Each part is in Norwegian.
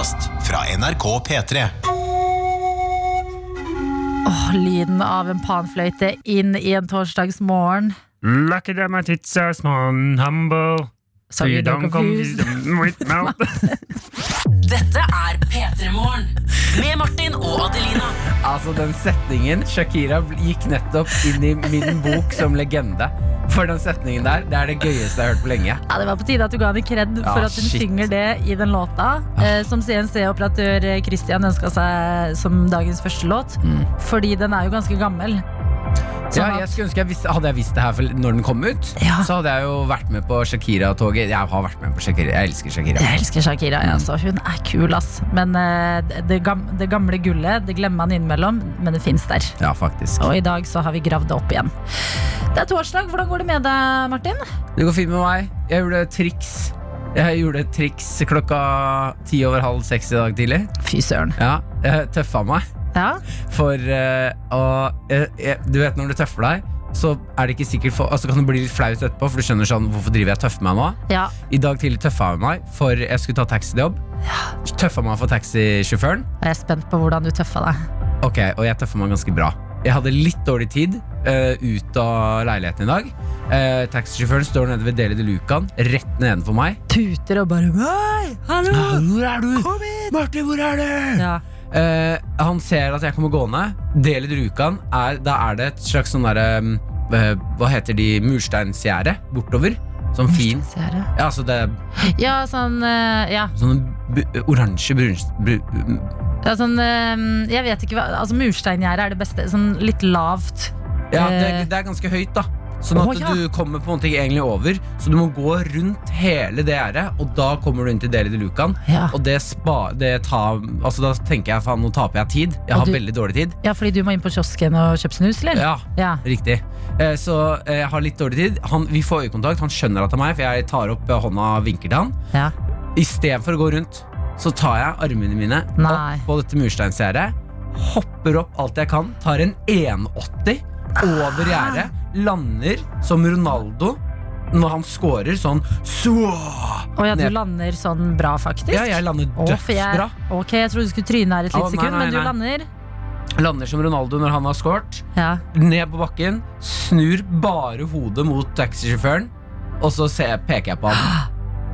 podkast fra NRK P3. Åh, lyden av en panfløyte inn i en torsdagsmorgen. Lucky that my tits are small and humble. So you don't confuse them with mouth. Dette er P3 Morgen med Martin og Adelina. Altså den setningen Shakira gikk nettopp inn i min bok som legende. For den setningen der, det er det gøyeste jeg har hørt på lenge. Ja, Det var på tide at du ga henne kred for for at hun shit. synger det i den låta. Eh, som CNC-operatør Christian ønska seg som dagens første låt. Fordi den er jo ganske gammel. Sånn Ja, jeg skulle ønske jeg visste, Hadde jeg visst det her for- når den kom ut, Ja. så hadde jeg jo vært med på Shakira-toget. Jeg har vært med på Shakira. Jeg elsker Shakira. Jeg elsker Shakira. Ja, altså. Hun er kul, ass. Men eh, det, gam det gamle gullet det glemmer man innimellom, men det fins der. Ja, faktisk. Og i dag så har vi gravd det opp igjen. Det er torsdag. Hvordan går det med deg, Martin? Det går fint med meg. Jeg gjorde triks. Jeg gjorde et triks klokka ti over halv seks i dag tidlig. Fy søren. Ja, jeg tøffa meg. Ja. For uh, eh, eh, Du vet når du tøffer deg, så er det ikke sikkert for, altså kan det bli litt flaut etterpå, for du skjønner sånn Hvorfor driver jeg tøffer meg nå? ja. I dag tidlig tøffa jeg meg, for jeg skulle ta taxijobb. Tøffa meg for taxisjåføren. Og jeg er spent på hvordan du tøffa deg. Ok, og jeg tøffa meg ganske bra. Jeg hadde litt dårlig tid uh, ut av leiligheten i dag. Uh, taxisjåføren står nede ved Deli de Lucan, rett nedenfor meg. Tuter og bare Hei, hallo! Hvor er du? Kom hit! Martin, hvor er du? Ja. Eh, han ser at jeg kommer gående. Del i Rjukan er, Da er det et slags sånn derre eh, Hva heter de mursteinsgjerde bortover. Sånn fin Ja, så det er Ja, sånn uh, Ja. sånn oransje brunst... Br ja sånn, jeg vet ikke hva Altså, mursteingjerde er det beste. Sånn litt lavt. ja, det, det er ganske høyt, da. Sånn at oh, ja. du kommer på en måte ikke egentlig over. Så du må gå rundt hele det gjerdet, og da kommer du inn til Deli de Lucan. Ja. Og det spa... Det tar, altså da tenker jeg faen, nå taper jeg tid. Jeg Og har du- veldig dårlig tid. ja, fordi du må inn på kiosken og kjøpe snus, eller? Ja, Ja. Riktig. Eh, Så eh, jeg har litt dårlig tid. Han, vi får øyekontakt, han skjønner at det er meg, for jeg tar opp eh, hånda og vinker til han. ja. Istedenfor å gå rundt, så tar jeg armene mine Nei. opp på dette mursteinsgjerdet, hopper opp alt jeg kan, tar en 180 over gjerdet, lander som Ronaldo når han scorer sånn så oh, ja, du Ned. lander sånn bra, faktisk? Ja, jeg lander dødsbra. Oh. Ok, jeg trodde du skulle tryne her et lite oh, sekund, nei, men du nei. lander. Lander som Ronaldo når han har scoret. Ja. ned på bakken, snur bare hodet mot taxisjåføren, og så ser, peker jeg på han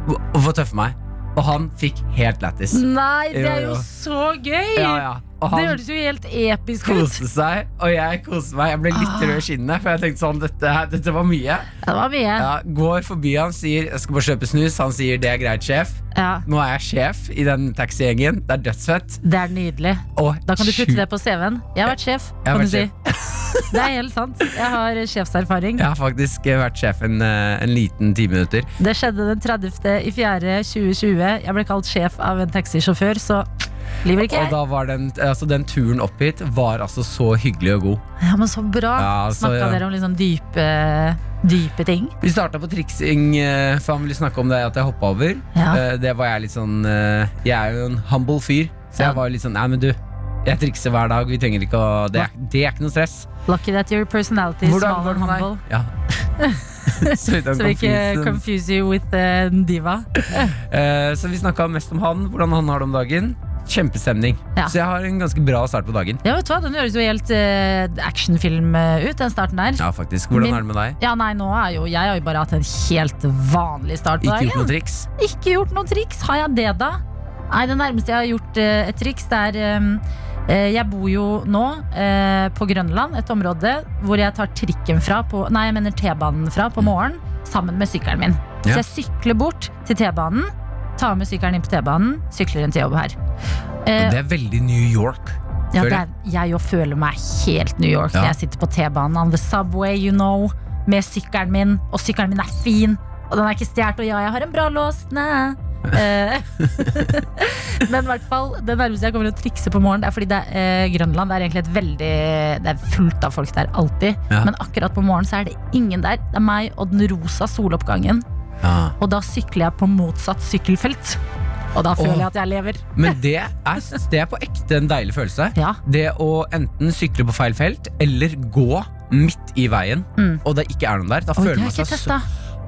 og får tøffe meg. Og han fikk helt lættis. Nei, det er jo jo. så gøy! Ja, ja. Og Det han høres jo helt episk ut. koste seg, og jeg koste meg. Jeg ble litt rød i skinnet, for jeg tenkte sånn, dette, dette var mye. Ja, Det var mye. Ja, går forbi han, sier 'jeg skal bare kjøpe snus'. Han sier 'det er greit, sjef'. Ja, Nå er jeg sjef i den taxigjengen. Det er dødsfett. det er nydelig. Og Da kan du putte det på CV-en. Jeg har vært sjef, Jeg kan du vært si. Det er helt sant. Jeg har sjefserfaring. Jeg har faktisk vært sjef en, eh, en liten ti minutter. Det skjedde den 30. i 4. 2020. Jeg ble kalt sjef av en taxisjåfør, så lyver ikke Og da var den, altså den turen opp hit var altså så hyggelig og god. Ja, men så bra. Ja, altså, Snakka ja. dere om sånn dype, dype ting? Vi starta på triksing, eh, for han ville snakke om det at jeg hoppa over. Ja. Eh, Det var jeg litt sånn eh, Jeg er jo en humble fyr, så jeg var litt sånn Nei, men du, jeg trikser hver dag. Vi trenger ikke å Det er, det er ikke noe stress. Lucky that your personality is small and humble. Ja. så vi Så ikke confuse you with uh, diva. uh, Så vi snakka mest om han, hvordan han har det om dagen. Kjempestemning. Ja. Så jeg har en ganske bra start på dagen. Ja, vet du hva? Den høres jo helt uh, actionfilm uh, ut, den starten der. Ja, faktisk. Hvordan Min- er det med deg? Ja, nei, nå er jo Jeg har jo bare hatt en helt vanlig start på Ikke gjort noen triks? Ikke gjort noen triks. Har jeg det, da? Nei, det nærmeste jeg har gjort uh, et triks, det er um, uh, Jeg bor jo nå eh, på Grønland, et område hvor jeg tar trikken fra på, Nei, jeg mener T-banen fra på morgenen sammen med sykkelen min. Ja. Så jeg sykler bort til T-banen, tar med sykkelen inn på T-banen, sykler inn til jobb her. Eh, Det er veldig New York. ja, det er, jeg jo føler meg helt New York Ja. når jeg sitter på T-banen on the subway, you know, med sykkelen min, og sykkelen min er fin, og den er ikke stjålet, og ja, jeg har en bra lås, nei. Eh, Men i hvert fall, det nærmeste jeg kommer å trikse på morgenen, det er fordi det er, eh, Grønland det er egentlig et veldig Det er fullt av folk der alltid. Ja. Men akkurat på morgenen så er det ingen der. Det er meg og den rosa soloppgangen. Ja. Og da sykler jeg på motsatt sykkelfelt. Og da føler Åh. jeg at jeg lever. Men det er, det er på ekte en deilig følelse. Ja. Det å enten sykle på feil felt eller gå midt i veien, Mm. og det ikke er noen der. Da Oi, føler man seg så.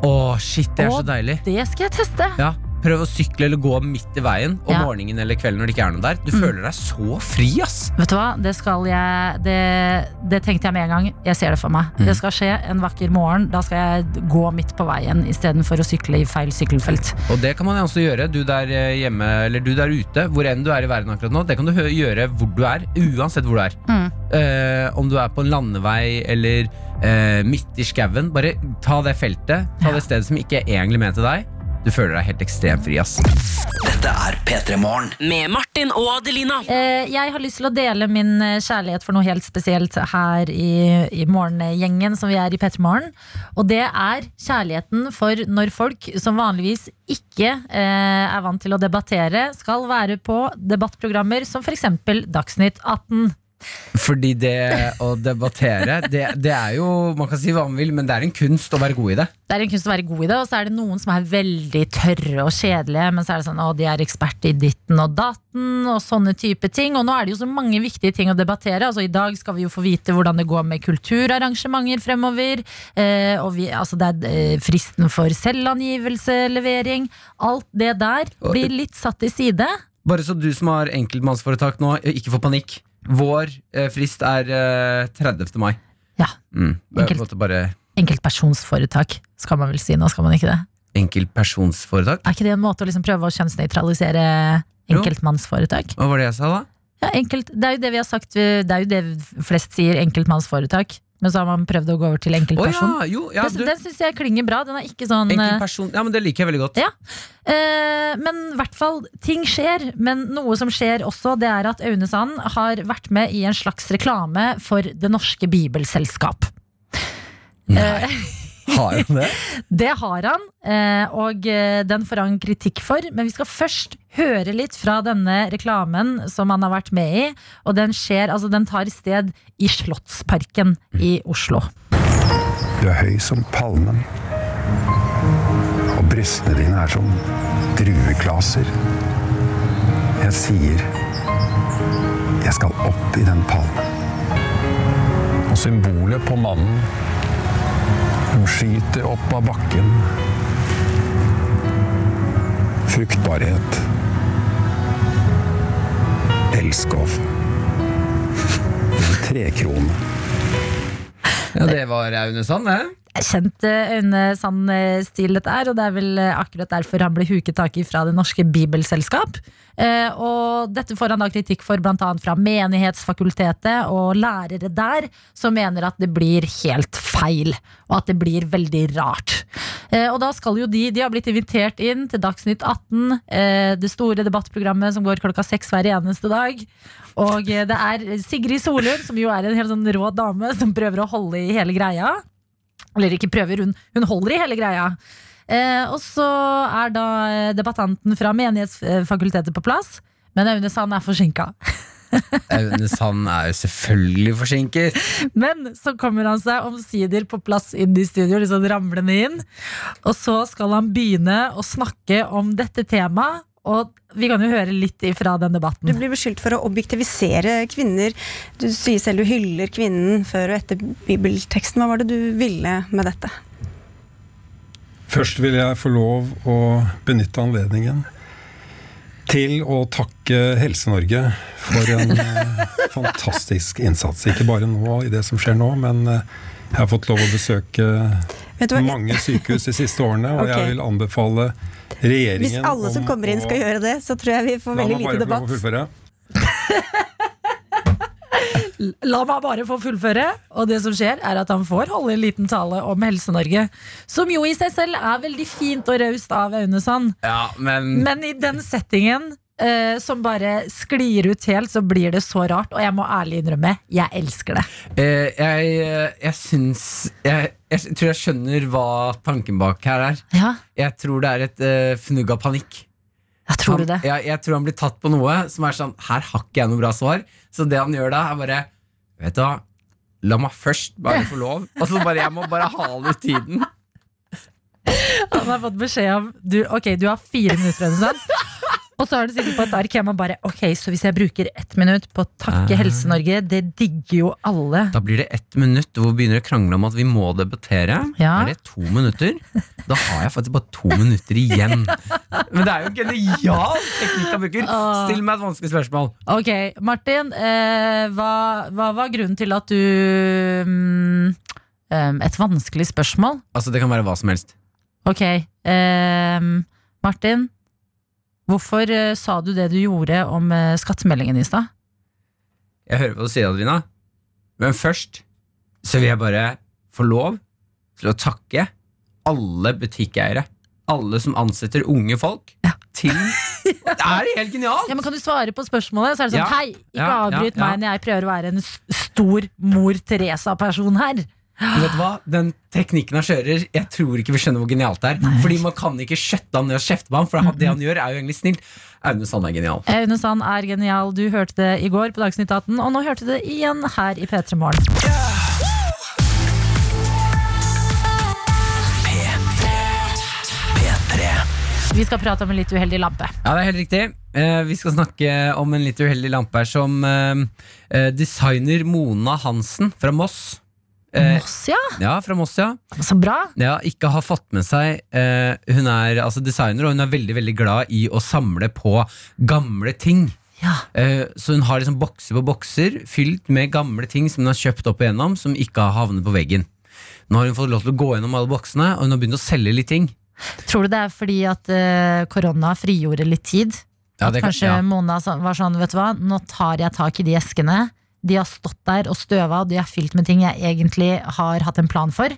Å, shit, det er Å, så deilig. Det skal jeg teste. Ja, prøv å sykle eller gå midt i veien om Ja. morgenen eller kvelden når det ikke er noe der. Du føler deg så fri, ass. Vet du hva, det skal jeg Det, det tenkte jeg med en gang. Jeg ser det for meg. Mm. Det skal skje en vakker morgen. Da skal jeg gå midt på veien istedenfor å sykle i feil sykkelfelt. Og det kan man også gjøre, du der eh, hjemme eller du der ute, hvor enn du er i verden akkurat nå. Det kan du gjøre hvor du er, uansett hvor du er. Mm. Eh, om du er på en landevei eller eh, midt i skauen, bare ta det feltet. Ta det stedet som ikke er egentlig ment til deg. Du føler deg helt ekstremt fri, ass. Dette er P3 Morgen. Med Martin og Adelina. Eh, jeg har lyst til å dele min eh, kjærlighet for noe helt spesielt her i, i morgengjengen som vi er i P3 Morgen. Og det er kjærligheten for når folk som vanligvis ikke eh, er vant til å debattere, skal være på debattprogrammer som f.eks. Dagsnytt 18. Fordi det å debattere, det, det er jo Man kan si hva man vil, men det er en kunst å være god i det. Det er en kunst å være god i det, og så er det noen som er veldig tørre og kjedelige, men så er det sånn, å, de er ekspert i ditten og datten og sånne type ting. Og nå er det jo så mange viktige ting å debattere. Altså I dag skal vi jo få vite hvordan det går med kulturarrangementer fremover. Eh, og vi, altså det er eh, fristen for selvangivelse, levering. Alt det der blir litt satt til side. Bare så du som har enkeltmannsforetak nå, ikke får panikk. Vår eh, frist er eh, 30. mai. Ja, Mm. Enkelt. bare enkeltpersonsforetak, skal man vel si nå, skal man ikke det? enkeltpersonsforetak. Er ikke det en måte å liksom prøve å kjønnsnøytralisere Jo. enkeltmannsforetak? Hva var det jeg sa, da? Ja, enkelt, det er jo det vi har sagt Det er jo det flest sier, enkeltmannsforetak Men så har man prøvd å gå over til enkeltperson. Oh, ja, jo, ja, Den, du. den synes jeg klinger bra Den er ikke sånn eh, Enkeltperson. Ja, men det liker jeg veldig godt. Ja. eh, Men i hvert fall, ting skjer Men noe som skjer også Det er at Aune Sand har vært med i en slags reklame For det norske bibelselskap Nei. Har han det? Det har han, eh, og eh, den får han kritikk for. Men vi skal først høre litt fra denne reklamen som han har vært med i. Og den, skjer, altså den tar sted i Slottsparken i Oslo. Du er høy som palmen. Og brystene dine er som drueklaser. Jeg sier jeg skal opp i den palmen. Og symbolet på mannen som skyter opp av bakken. Fruktbarhet. Elskov. Trekrone. Ja, det var Aune Sand, det. Kjent eh, Aune Sand-stil dette er, og det er vel eh, akkurat derfor han ble huket tak i fra Det Norske Bibelselskap. Eh, og dette får han da kritikk for bl.a. fra Menighetsfakultetet og lærere der, som mener at det blir helt feil, og at det blir veldig rart. Eh, og da skal jo de De har blitt invitert inn til Dagsnytt 18, eh, det store debattprogrammet som går klokka seks hver eneste dag. Og eh, det er Sigrid Solund, som jo er en helt sånn rå dame, som prøver å holde i hele greia. Eller ikke prøver, hun, hun holder i hele greia. Eh, og så er da eh, debattanten fra Menighetsfakultetet på plass, men Aune Sand er forsinka. Aune Sand er jo selvfølgelig forsinket. Men så kommer han seg omsider på plass inn i studio, liksom ramlende inn. Og så skal han begynne å snakke om dette temaet, og vi kan jo høre litt ifra den debatten. Du blir beskyldt for å objektivisere kvinner. Du sier selv du hyller kvinnen før og etter bibelteksten. Hva var det du ville med dette? Først vil jeg få lov å benytte anledningen til å takke Helse-Norge for en eh, fantastisk innsats. Ikke bare nå i det som skjer nå, men eh, jeg har fått lov å besøke mange sykehus de siste årene, og okay. jeg vil anbefale regjeringen Hvis alle som kommer inn å- skal gjøre det, så tror jeg vi får veldig lite debatt. La meg bare få fullføre. La meg bare få fullføre. Og det som skjer, er at han får holde en liten tale om Helse-Norge. Som jo i seg selv er veldig fint og raust av Aune Sand. Ja, men Men i den settingen eh, som bare sklir ut helt, så blir det så rart. Og jeg må ærlig innrømme, jeg elsker det. eh, jeg, jeg syns jeg, jeg tror jeg skjønner hva tanken bak her er. Ja, Jeg tror det er et uh, fnugg av panikk. jeg tror han, du det? Jeg, jeg tror han blir tatt på noe som er sånn Her har ikke jeg noe bra svar. Så det han gjør da, er bare Vet du hva, la meg først bare få lov. Og så bare Jeg må bare hale ut tiden. Han har fått beskjed om du, Ok, du har fire minutter, Sand. Og så har du sittet på et ark hjemme og bare Ok, så hvis jeg bruker ett minutt på å takke Ah. Helse-Norge, det digger jo alle. Da blir det ett minutt hvor vi begynner å krangle om at vi må debattere. Ja. Er det to minutter? Da har jeg faktisk bare to minutter igjen. Men det er jo en genial teknikk han bruker. Ah. Still meg et vanskelig spørsmål. Ok, Martin, eh, hva, hva var grunnen til at du mm, Et vanskelig spørsmål. Altså Det kan være hva som helst. Ok, Eh, Martin. Hvorfor eh, sa du det du gjorde om eh, skattemeldingen i stad? Jeg hører på hva du sier, Adelina. Men først så vil jeg bare få lov til å takke alle butikkeiere. Alle som ansetter unge folk til Det er helt genialt! Ja, men Kan du svare på spørsmålet? Så er det sånn, Ja. Hei, ikke Ja, ja, avbryt ja. meg når jeg prøver å være en s- stor mor Teresa-person her. Vet du hva? Den teknikken han kjører, jeg tror ikke vi skjønner hvor genialt det er. Fordi man kan ikke skjøtte han ned og kjefte på ham, for det han gjør, er jo egentlig snilt. Aune Sand er genial. Aune Sand er genial. Du hørte det i går på Dagsnytt 18, og nå hørte du det igjen her i P3 Morgen. Vi skal prate om en litt uheldig lampe. Ja, det er helt riktig. Eh, vi skal snakke om en litt uheldig lampe her som eh, eh, designer Mona Hansen fra Moss. Eh, Moss, ja. ja, fra Moss, ja. Så bra. ja. Ikke har fått med seg eh, Hun er altså designer, og hun er veldig veldig glad i å samle på gamle ting. Ja. Eh, så hun har liksom bokser på bokser fylt med gamle ting som hun har kjøpt opp igjennom, som ikke har havnet på veggen. Nå har hun fått lov til å gå gjennom alle boksene, og hun har begynt å selge litt ting. Tror du det er fordi at eh, korona frigjorde litt tid? Ja, at kanskje kan- ja. Mona var sånn, vet du hva, nå tar jeg tak i de eskene. De har stått der og støva, og de er fylt med ting jeg egentlig har hatt en plan for.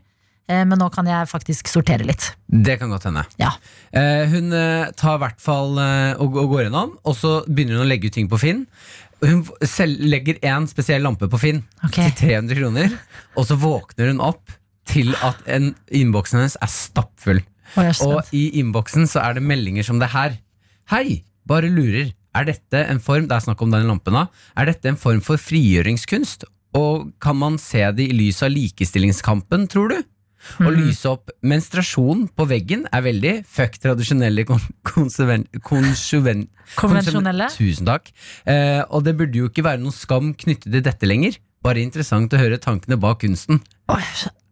Eh, Men nå kan jeg faktisk sortere litt. Det kan godt hende. Ja. Eh, hun eh, tar i hvert fall og, går gjennom, og så begynner hun å legge ut ting på Finn. Hun legger én spesiell lampe på Finn okay. til 300 kroner, og så våkner hun opp til at innboksen hennes er stappfull. Og Og i innboksen så er det meldinger som det her. Hei, bare lurer. Er dette en form Det er snakk om denne lampen da. Er dette en form for frigjøringskunst? Og kan man se det i lys av likestillingskampen, tror du? Å lyse opp menstruasjon på veggen er veldig fuck tradisjonelle kon konsuven- konsuven- Konvensjonelle? Tusen takk. Eh, og det burde jo ikke være noen skam knyttet til dette lenger. Bare interessant å høre tankene bak kunsten. Oi,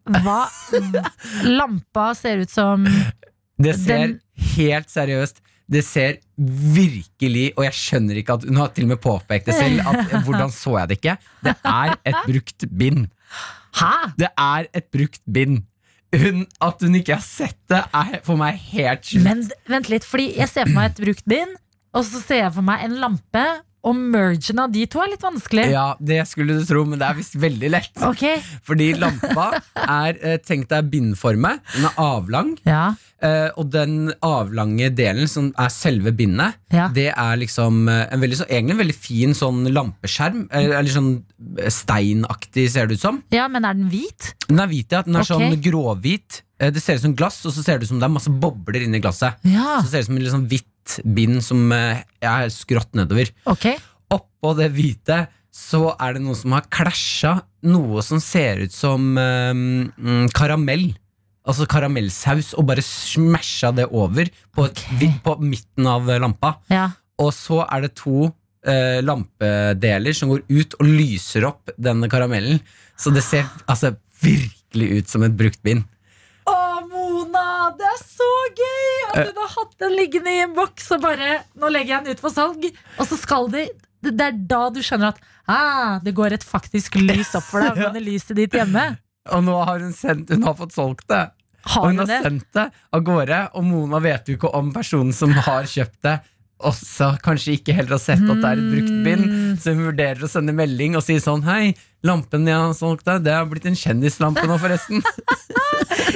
Hva? Lampa ser ut som Det ser Den- helt seriøst Det ser virkelig Og jeg skjønner ikke at Hun har til og med påpekt det selv at, Hvordan så jeg det ikke? Det er et brukt bind. Hæ? Det er et brukt bind. Hun, At hun ikke har sett det Er for meg helt sjukt. Men vent litt, fordi jeg ser for meg et brukt bind, og så ser jeg for meg en lampe, og mergen av de to er litt vanskelig. Ja, det skulle du tro Men det er visst veldig lett. Ok, Fordi lampa er tenkt Tenk deg bindformet. Den er avlang. Ja, Eh, og den avlange delen som er selve bindet, Ja. det er liksom eh, en veldig, så, egentlig en veldig fin sånn lampeskjerm. eh, Eller sånn steinaktig, ser det ut som. ja, men er den hvit? Den er hvit, ja. Den er okay. sånn gråhvit. Det ser ut som glass, og så ser det ut som det er masse bobler inni glasset. Ja, Så ser det ut som en liksom hvitt bind som er skrått nedover. Okay. Oppå det hvite så er det noe som har klæsja noe som ser ut som mm, karamell. Altså karamellsaus, og bare smasha det over på, okay. På midten av lampa. Ja. Og så er det to eh, lampedeler som går ut og lyser opp denne karamellen. Så det ser altså virkelig ut som et brukt bind. Å, Mona, det er så gøy at hun har hatt den liggende i en boks og bare Nå legger jeg den ut for salg, og så skal de det det er da du skjønner at ah, det går et faktisk lys opp for deg ja. lyset ditt hjemme. Og nå har hun sendt Hun har fått solgt det. Og hun har det? sendt det av gårde, og Mona vet jo ikke om personen som har kjøpt det, også kanskje ikke heller har sett at det er et brukt bind. Mm. Så hun vurderer å sende melding og si sånn Hei, lampen jeg har solgt deg, det har blitt en kjendislampe nå, forresten.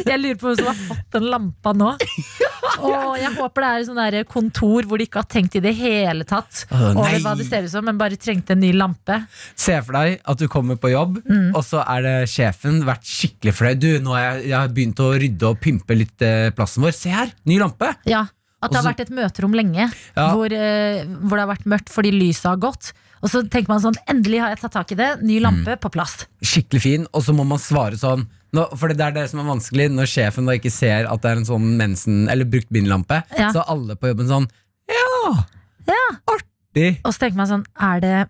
Jeg lurer på hvem som har fått den lampa nå. Og jeg håper det er sånn der kontor hvor de ikke har tenkt i det hele tatt oh, over hva det ser ut som, men bare trengte en ny lampe. Se for deg at du kommer på jobb, Mm. og så er det sjefen vært skikkelig fornøyd. Du, nå har jeg, jeg har begynt å rydde og pympe litt eh, plassen vår. Se her, ny lampe! Ja, At det har vært et møterom lenge Ja. hvor, eh, hvor det har vært mørkt fordi lyset har gått. Og så tenker man sånn, endelig har jeg tatt tak i det. Ny Mm. lampe på plass. Skikkelig fin, og så må man svare sånn. Nå, for det er det som er vanskelig når sjefen da ikke ser at det er en sånn mensen Eller brukt bindlampe. Ja. Så er alle på jobben sånn Ja! Artig. Og så tenker man sånn, er det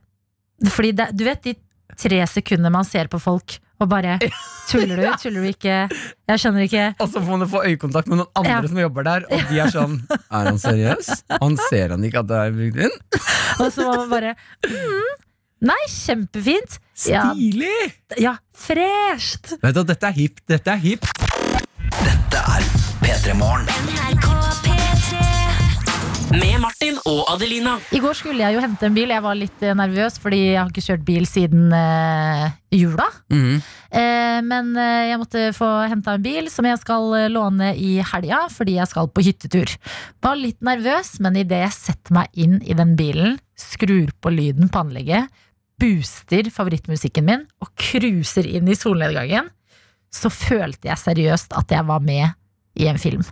Fordi det, du vet de tre sekundene man ser på folk og bare Tuller du? Tuller du ikke? Jeg skjønner ikke. Og så får man få øyekontakt med noen andre Ja. som jobber der, og de er sånn Er han seriøs? Han ser han ikke at det er brukt inn? Og så må man bare mm, Nei, kjempefint. Stilig! ja fresht. Vet du, dette er hipt. Dette er hipt. Dette er P3 Morgen. Med Martin og Adelina. I går skulle jeg jo hente en bil. Jeg var litt eh, nervøs fordi jeg har ikke kjørt bil siden eh, jula. Mhm. Eh, men eh, jeg måtte få henta en bil som jeg skal eh, låne i helga fordi jeg skal på hyttetur. Var litt nervøs, men idet jeg setter meg inn i den bilen, skrur på lyden på anlegget, booster favorittmusikken min og cruiser inn i solnedgangen, så følte jeg seriøst at jeg var med i en film.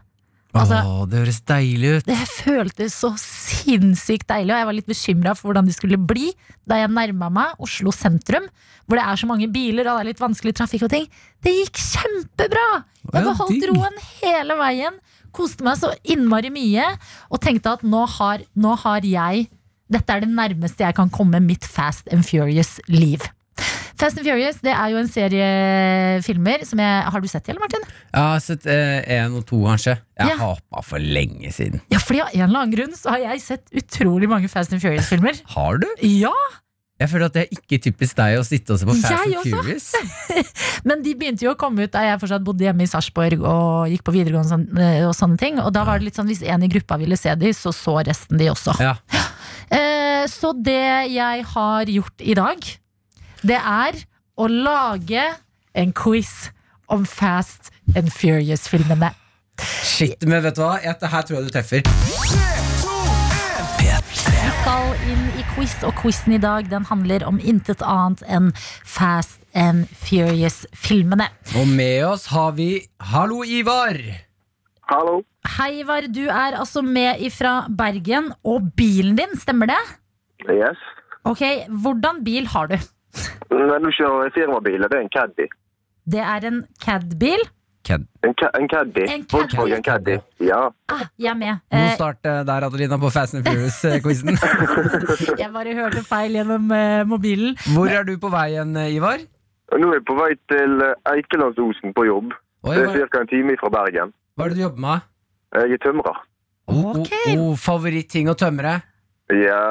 Altså- Åh, det høres deilig ut. Det føltes så sinnssykt deilig, og jeg var litt bekymra for hvordan det skulle bli da jeg nærma meg Oslo sentrum, hvor det er så mange biler og det er litt vanskelig trafikk og ting. Det gikk kjempebra! Jeg beholdt roen hele veien, koste meg så innmari mye, og tenkte at nå har, nå har jeg Dette er det nærmeste jeg kan komme mitt Fast and Furious-liv. Fast and Furious det er jo en serie filmer som jeg Har du sett de, eller, Martin? Jeg har sett én og to, kanskje. Jeg Ja. hapa for lenge siden. Ja, fordi av en eller annen grunn så har jeg sett utrolig mange Fast and Furious-filmer. Har du? Ja, Jeg føler at det er ikke typisk deg å sitte og se på Fast Jeg and også. Furious. Men de begynte jo å komme ut da jeg fortsatt bodde hjemme i Sarpsborg og gikk på videregående og sånn- eh, og sånne ting. Og da var det litt sånn hvis en i gruppa ville se de, så så resten de også. Ja. Eh, så det jeg har gjort i dag, det er å lage en quiz om Fast and Furious-filmene. Shit, men vet du hva? Dette her tror jeg du treffer. Vi skal inn i quiz, og quizen i dag den handler om intet annet enn Fast and Furious-filmene. Og med oss har vi Hallo, Ivar! Hallo. Hei, Ivar. Du er altså med ifra Bergen, og bilen din, stemmer det? Yes. Ok, Hvordan bil har du? Når du kjører firmabil, det er en Caddy. Det er en CAD-bil. Cad. En, ca en Caddy. En Caddy. Volkswagen Caddy. Ja. Ah, jeg er med. Eh, start eh, der, Adelina, på Fast and Furious-quizen. jeg bare hørte feil gjennom eh, mobilen. Hvor er du på vei igjen, eh, Ivar? Nå er jeg på vei til eh, Eikelandsosen på jobb. Oi, Det er ca. en time fra Bergen. hva er det du jobber med? Jeg er tømrer. Oh, Ok. oh, oh, Favorittting å tømre? Ja,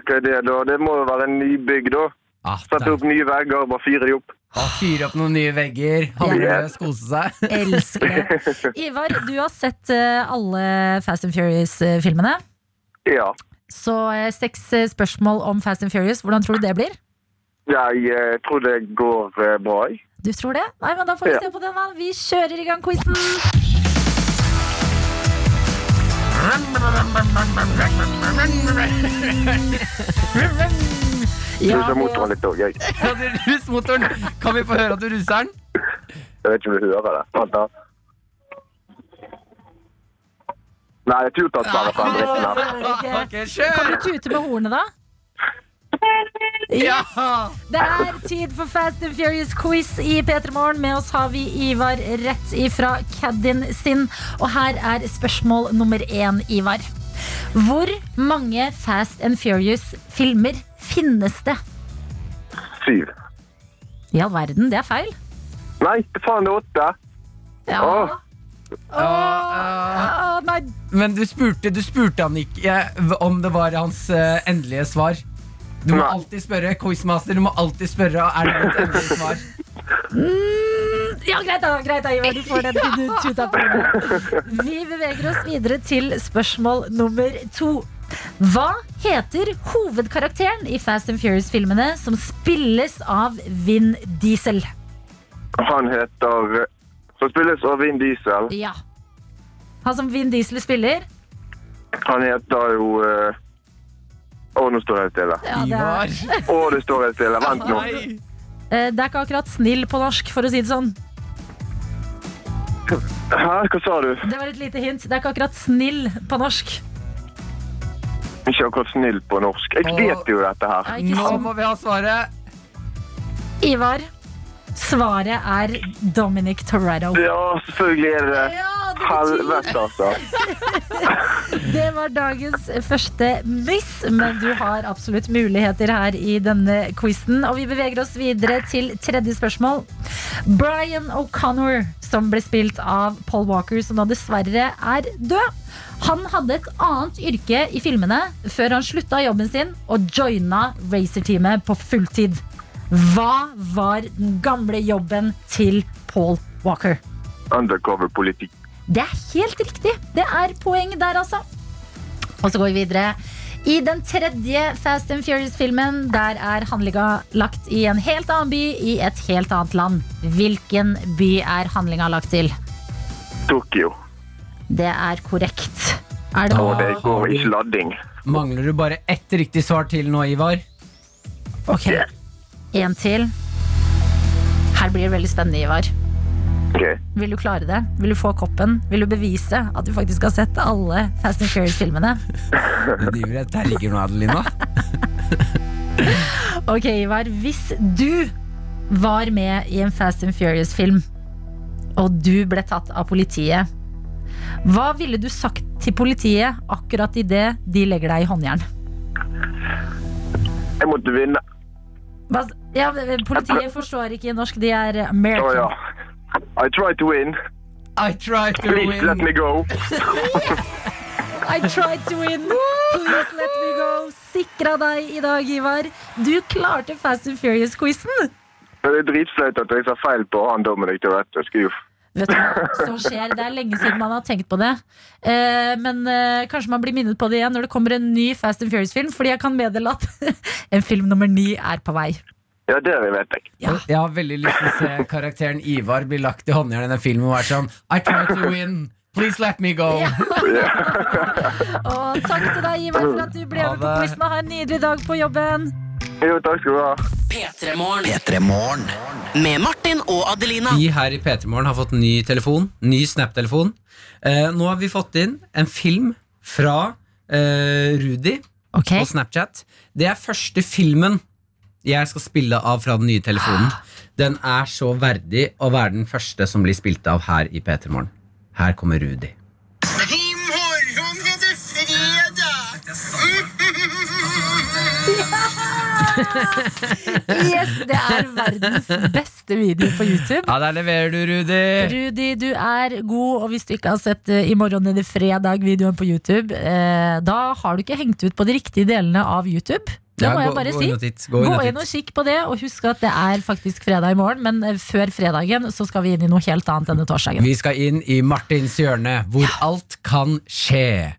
hva er det da? Det må jo være en nybygg, da. Ah, Sette opp nye vegger, bare fyre de opp. Ah, Fyre opp noen nye vegger, handleløs, kose seg. Elsker det. Ivar, du har sett eh, alle Fast and Furious-filmene. Ja. Så eh, seks eh, spørsmål om Fast and Furious. Hvordan tror du det blir? Jeg tror det går bra. Du tror det? Nei, men Da får vi Ja. se på den. da Vi kjører i gang quizen. Ja, Ruser motoren litt òg, jeg. Ja, du rus motoren. Kan vi få høre at du ruser den? Jeg vet ikke om du hører det. Vent da. Nei, jeg tuter bare på den dritten her. Ok. Kan kjør! du tute med hornet, da? Ja! Det er tid for Fast and Furious quiz i P3 Morgen. Med oss har vi Ivar rett ifra caddien sin. Og her er spørsmål nummer én, Ivar. Hvor mange Fast and Furious-filmer finnes det? Syv. I all verden, det er feil. Nei, ikke faen det er åtte. Ja. Åh. Åh, nei. Men du spurte, du spurte han ikke om det var hans eh, endelige svar. Du må Nei. alltid spørre quizmaster. Du må alltid spørre Er det ditt endelige svar. Mm, ja, greit da, greit da, Ivar. Du får den du tuta på. Vi beveger oss videre til spørsmål nummer to. Hva heter hovedkarakteren i Fast and Furious-filmene som spilles av Vin Diesel? Han heter Som spilles av Vin Diesel. Ja. Han som Vin Diesel spiller? Han heter jo eh, Å, nå står jeg stille. Ja, det, er, Å, det står jeg stille. Vent nå. Eh, det er ikke akkurat snill på norsk, for å si det sånn. Hæ, hva sa du? Det var et lite hint. Det er ikke akkurat snill på norsk. Ikke akkurat snill på norsk. Jeg vet jo dette her. Ja, ikke Nå må vi ha svaret. Ivar, svaret er Dominic Toretto. Ja, selvfølgelig er det det. Ja, Helvete, altså. Det var dagens første miss, men du har absolutt muligheter her i denne quizen. Og vi beveger oss videre til tredje spørsmål. Brian O'Connor, som ble spilt av Paul Walker, som nå dessverre er død. Han hadde et annet yrke i filmene før han slutta jobben sin og joina racerteamet på fulltid. Hva var den gamle jobben til Paul Walker? Undercover politikk. Det er helt riktig. Det er poeng der, altså. Og så går vi videre. I den tredje Fast and Furious-filmen Der er handlinga lagt i en helt annen by i et helt annet land. Hvilken by er handlinga lagt til? Tokyo. Det er korrekt. Er det Og det går ikke ladding. Mangler du bare ett riktig svar til nå, Ivar? Ok. En til. Her blir det veldig spennende, Ivar. Okay. Vil du klare det? Vil du få koppen? Vil du bevise at du faktisk har sett alle Fast and Furious-filmene? Der ligger noe, Adelina. Ok, Ivar. Hvis du var med i en Fast and Furious-film, og du ble tatt av politiet, hva ville du sagt til politiet akkurat idet de legger deg i håndjern? Jeg måtte vinne. Hva, ja, politiet forstår ikke norsk, de er American. Oh, ja. I try to win. I try to Please let me go. I tried to win. Please let me go. Sikra deg i dag, Ivar. Du klarte Fast and Furious-quizen. Det er dritflaut at jeg sa feil på han Dominic Toretto. Skulle Vet du hva som skjer? Det er lenge siden man har tenkt på det. Eh, men eh, kanskje man blir minnet på det igjen når det kommer en ny Fast and Furious-film. Fordi jeg kan meddele at en film nummer ni er på vei. Ja, det vet jeg. Ja. Jeg har veldig lyst til å se karakteren Ivar bli lagt i håndjern i den filmen og være sånn I try to win. Please let me go. Ja. Og takk til deg, Ivar, for at du ble med på quizen. Ha en nydelig dag på jobben. Jo, takk skal du ha. P3 Morgen. P3 Morgen. Med Martin og Adelina. Vi her i P3 Morgen har fått ny telefon. Ny Snap-telefon. Eh, nå har vi fått inn en film fra eh, Rudi okay. på Snapchat. Det er første filmen jeg skal spille av fra den nye telefonen. Den er så verdig å være den første som blir spilt av her i P3 Morgen. Her kommer Rudi. I morgen er det fredag! yes, Det er verdens beste video på YouTube. Ja, der leverer du, Rudi. Rudi, du er god, og hvis du ikke har sett eh, I morgen er det fredag-videoen på YouTube, eh, da har du ikke hengt ut på de riktige delene av YouTube. Det Ja, må jeg bare gå si. titt, gå Gå inn og kikk på det, og husk at det er faktisk fredag i morgen. Men eh, før fredagen så skal vi inn i noe helt annet denne torsdagen. Vi skal inn i Martins hjørne, hvor alt kan skje.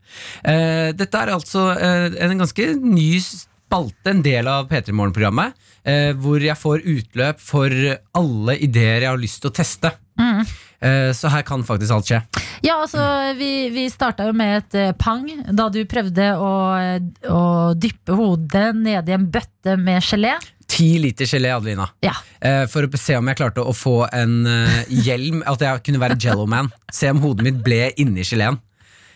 Uh, dette er altså uh, en ganske ny spalte, en del av P3 Morgen-programmet, uh, hvor jeg får utløp for alle ideer jeg har lyst til å teste. Mm. Så her kan faktisk alt skje. Ja, altså, vi, vi starta jo med et eh, pang da du prøvde å, å dyppe hodet ned i en bøtte med gelé. Ti liter gelé, Adelina. Ja. Eh, for å se om jeg klarte å få en eh, hjelm, at jeg kunne være Jello-man. Se om hodet mitt ble inni geleen.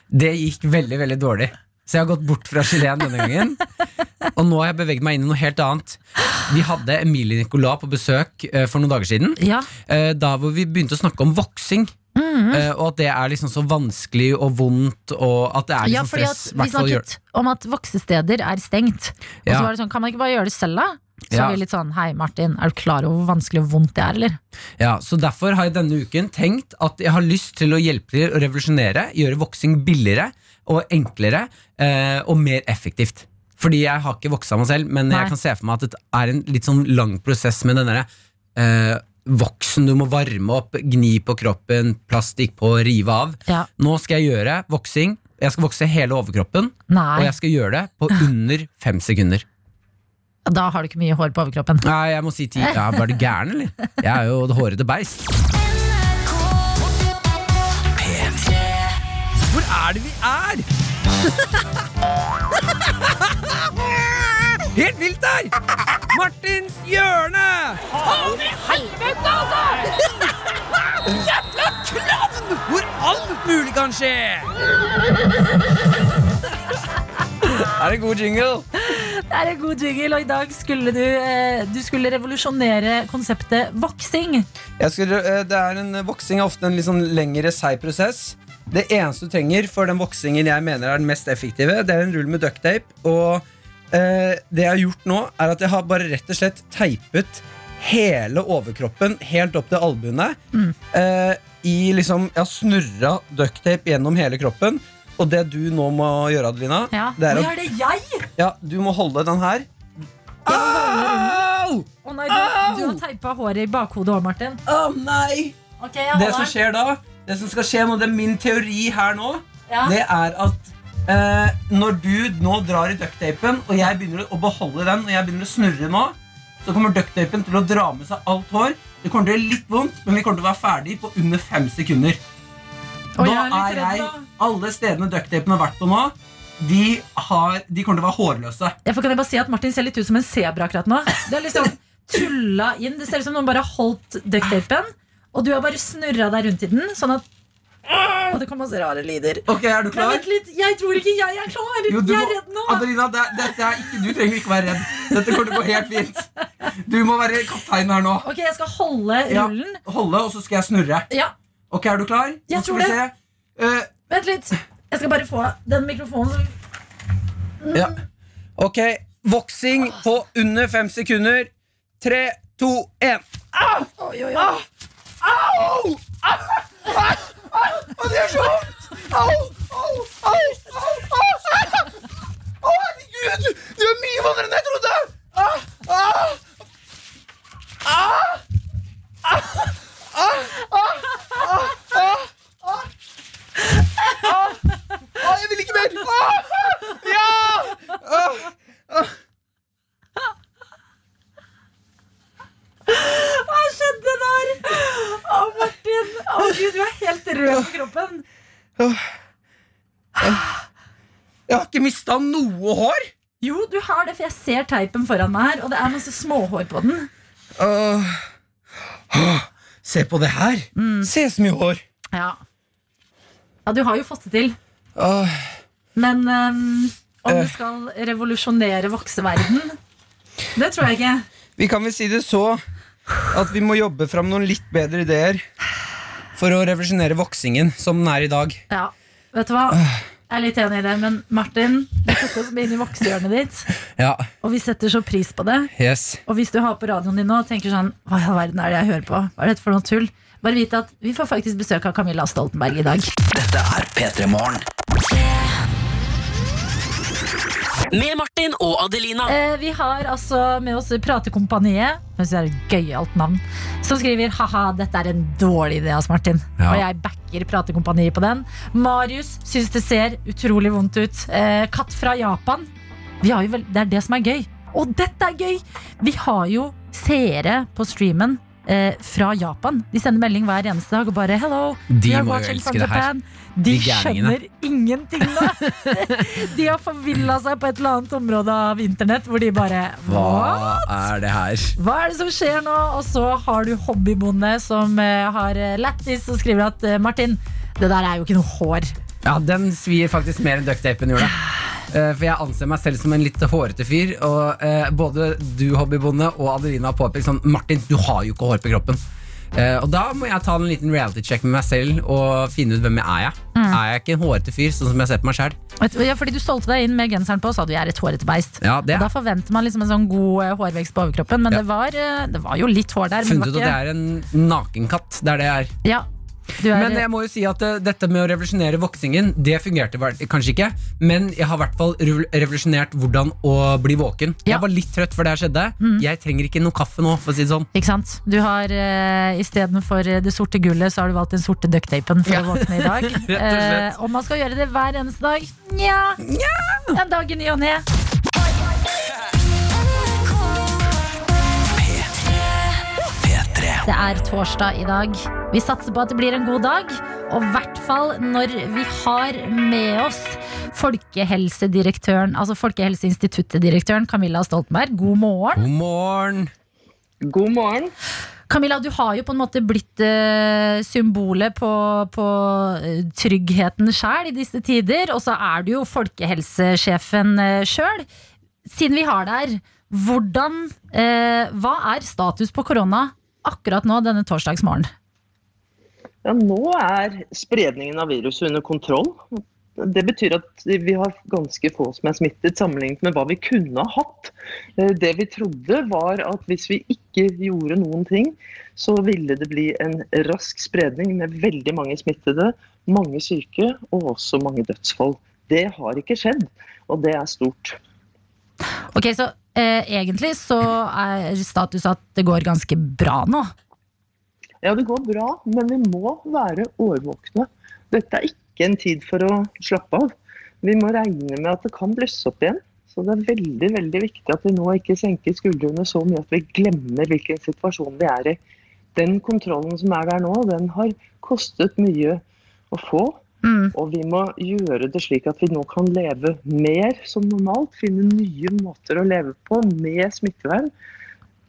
Det gikk veldig, veldig dårlig. Så jeg har gått bort fra geleen denne gangen. Og nå har jeg beveget meg inn i noe helt annet. Vi hadde Emilie Nicolas på besøk eh, for noen dager siden. Ja. eh, Da hvor vi begynte å snakke om voksing. Mhm. eh, Og at det er liksom så vanskelig og vondt, og at det er Ja, liksom fordi stress. at Vi snakket om at voksesteder er stengt. Og så var det sånn, kan man ikke bare gjøre det selv, da? Så Ja. vi litt sånn, hei Martin, er du klar over hvor vanskelig og vondt det er, eller? Ja, så Derfor har jeg denne uken tenkt at jeg har lyst til å hjelpe til å revolusjonere, gjøre voksing billigere og enklere eh, og mer effektivt. Fordi jeg har ikke voksa meg selv, men Nei. jeg kan se for meg at det er en litt sånn lang prosess med den derre eh, voksen du må varme opp, gni på kroppen, plastikk på, rive av. Ja. Nå skal jeg gjøre voksing. Jeg skal vokse hele overkroppen, og jeg skal gjøre det på under fem sekunder. da har du ikke mye hår på overkroppen. Nei, jeg må si ti. Ja, Var du gæren, eller? Jeg er jo det hårete beist. Hvor er det vi er? Helt vilt der! Martins hjørne! Faen i helvete, altså! Jævla klovn! Hvor alt mulig kan skje! Er det god jingle? Det er en god jingle, og i dag skulle du, eh, du skulle revolusjonere konseptet voksing. Jeg skulle, eh, det er en Voksing er ofte en litt sånn lengre, seig prosess. Det eneste du trenger for den voksingen jeg mener er den mest effektive, det er en rull med ducktape. Og eh, det jeg har gjort nå, er at jeg har bare rett og slett teipet hele overkroppen helt opp til albuene. Eh, I liksom Jeg har snurra ducktape gjennom hele kroppen. Og det du nå må gjøre, Adelina, Ja. det er Oi, er det jeg? ja, du må holde den her. Au! Å nei, du, du har teipa håret i bakhodet òg, Martin. Å nei! Okay, Det som skjer da, det som skal skje nå, det er min teori her nå, Ja. det er at eh, når du nå drar i ducktapen, og jeg begynner å beholde den, og jeg begynner å snurre nå, så kommer ducktapen til å dra med seg alt hår. Det kommer til å gjøre litt vondt, men vi kommer til å være ferdig på under fem sekunder. Og da jeg er er jeg. Alle stedene ducktapen har vært på nå, de, har, de kommer til å være hårløse. Ja, for kan jeg bare si at Martin ser litt ut som en sebra akkurat nå. Det er liksom tulla inn. Det ser ut som noen bare har holdt ducktapen, og du har bare snurra deg rundt i den. Sånn at Og det kom masse rare lyder. Ok, er du Nei, klar? vent litt, Jeg tror ikke jeg er klar! Jo, du jeg er redd nå. Adelina, det, er- det er ikke, du trenger ikke være redd. Dette kommer til å gå helt fint. Du må være kaptein her nå. Ok, jeg skal holde Ja, rullen. holde, og så skal jeg snurre. Ja, Ok, Er du klar? Jeg tror det. se. Eh, Vent litt. Jeg skal bare få den mikrofonen. ja. Ok, voksing på under fem sekunder. Tre, to, én. Oi, oi, oi. Au! Au, det gjør så vondt! Au, au, au, au, au! Å, herregud! Det gjør mye vondere enn jeg trodde! Ah, ah, ah, ah, ah, ah, ah, ah. Ah, ah, jeg vil ikke mer! Ah, ja! Hva skjedde der? Å, Martin. Å, Gud, du er helt rød på kroppen. Jeg har ikke mista noe hår! Jo, du har det, for jeg ser teipen foran meg her, og det er masse småhår på den. Åh. Åh, se på det her! Se så mye hår! Ja. ja, du har jo fått det til. Åh. Men ehm, om du det skal revolusjonere vokseverden Det tror jeg ikke. Vi kan vel si det så at vi må jobbe fram noen litt bedre ideer for å revolusjonere voksingen som den er i dag. Ja, vet du hva? Jeg er litt enig i det, men Martin, du tok oss med inn i voksehjørnet ditt, Ja, og vi setter så pris på det. yes. Og hvis du har på radioen din nå og tenker sånn Hva i all verden er det jeg hører på? Hva er dette for noe tull? Bare vite at vi får faktisk besøk av Camilla Stoltenberg i dag. Dette er P3 Morgen. Med Martin og Adelina. Eh, vi har altså med oss Pratekompaniet. Jeg det er et gøyalt navn. Som skriver haha, dette er en dårlig idé, altså, Martin. Ja. Og jeg backer Pratekompaniet på den. Marius syns det ser utrolig vondt ut. Eh, katt fra Japan. Vi har jo vel, det er det som er gøy. Og dette er gøy! Vi har jo seere på streamen. Eh, fra Japan. De sender melding hver eneste dag og bare 'hello'. De we are watching from. Japan». De De skjønner ingenting nå! De har forvilla seg på et eller annet område av internett hvor de bare Hva er det her? Hva er det som skjer nå? Og så har du hobbybonde som eh, har eh, lættis og skriver at eh, Martin, det der er jo ikke noe hår. Ja, Den svir faktisk mer enn ducktapen gjorde. Eh, For jeg anser meg selv som en litt hårete fyr. Og eh, både du, hobbybonde, og Adelina har påpekt sånn Martin, du har jo ikke hår på kroppen. Uh, og da må jeg ta en liten reality check med meg selv og finne ut hvem jeg er. Mm. Er jeg ikke en hårete fyr, sånn som jeg ser på meg sjøl? Ja, fordi du stolte deg inn med genseren på og sa du er et hårete beist. Ja, det er. da er forventer man liksom en sånn god hårvekst på overkroppen, men Ja. det, var, det var jo litt hår der. Funnet ut at det er en nakenkatt. Det er det jeg er. ja, Men jeg må jo si at uh, dette med å revolusjonere voksingen, det fungerte vel- kanskje ikke. Men jeg har i hvert fall revolusjonert hvordan å bli våken. Ja. Jeg var litt trøtt før det her skjedde. Jeg trenger ikke noe kaffe nå, for å si det sånn. Ikke sant? Du har uh, Istedenfor det sorte gullet, så har du valgt den sorte ducktapen for Ja. å våkne i dag. Rett og. Eh, om man skal gjøre det hver eneste dag? Nja. nja. En dag i ny og ne. Det er torsdag i dag. Vi satser på at det blir en god dag. Og i hvert fall når vi har med oss folkehelsedirektøren, altså Folkehelseinstituttet-direktøren Camilla Stoltenberg. God morgen. God morgen! God morgen. Camilla, du har jo på en måte blitt eh, symbolet på, på eh, tryggheten sjæl i disse tider. Og så er du jo folkehelsesjefen uh, sjøl. Siden vi har deg her, hvordan eh, Hva er status på korona akkurat nå denne torsdagsmorgen? Ja, nå er spredningen av viruset under kontroll. Det betyr at vi har ganske få som er smittet, sammenlignet med hva vi kunne ha hatt. Eh, Det vi trodde var at hvis vi ikke gjorde noen ting, så ville det bli en rask spredning med veldig mange smittede, mange syke og også mange dødsfall. Det har ikke skjedd, og det er stort. Ok, så eh, egentlig så er status at det går ganske bra nå. Ja, det går bra, men vi må være årvåkne. Dette er ikke en tid for å slappe av. Vi må regne med at det kan blusse opp igjen. Så det er veldig veldig viktig at vi nå ikke senker skuldrene så mye at vi glemmer hvilken situasjon vi er i. Den kontrollen som er der nå, den har kostet mye å få. Mm. Og vi må gjøre det slik at vi nå kan leve mer som normalt. Finne nye måter å leve på med smittevern.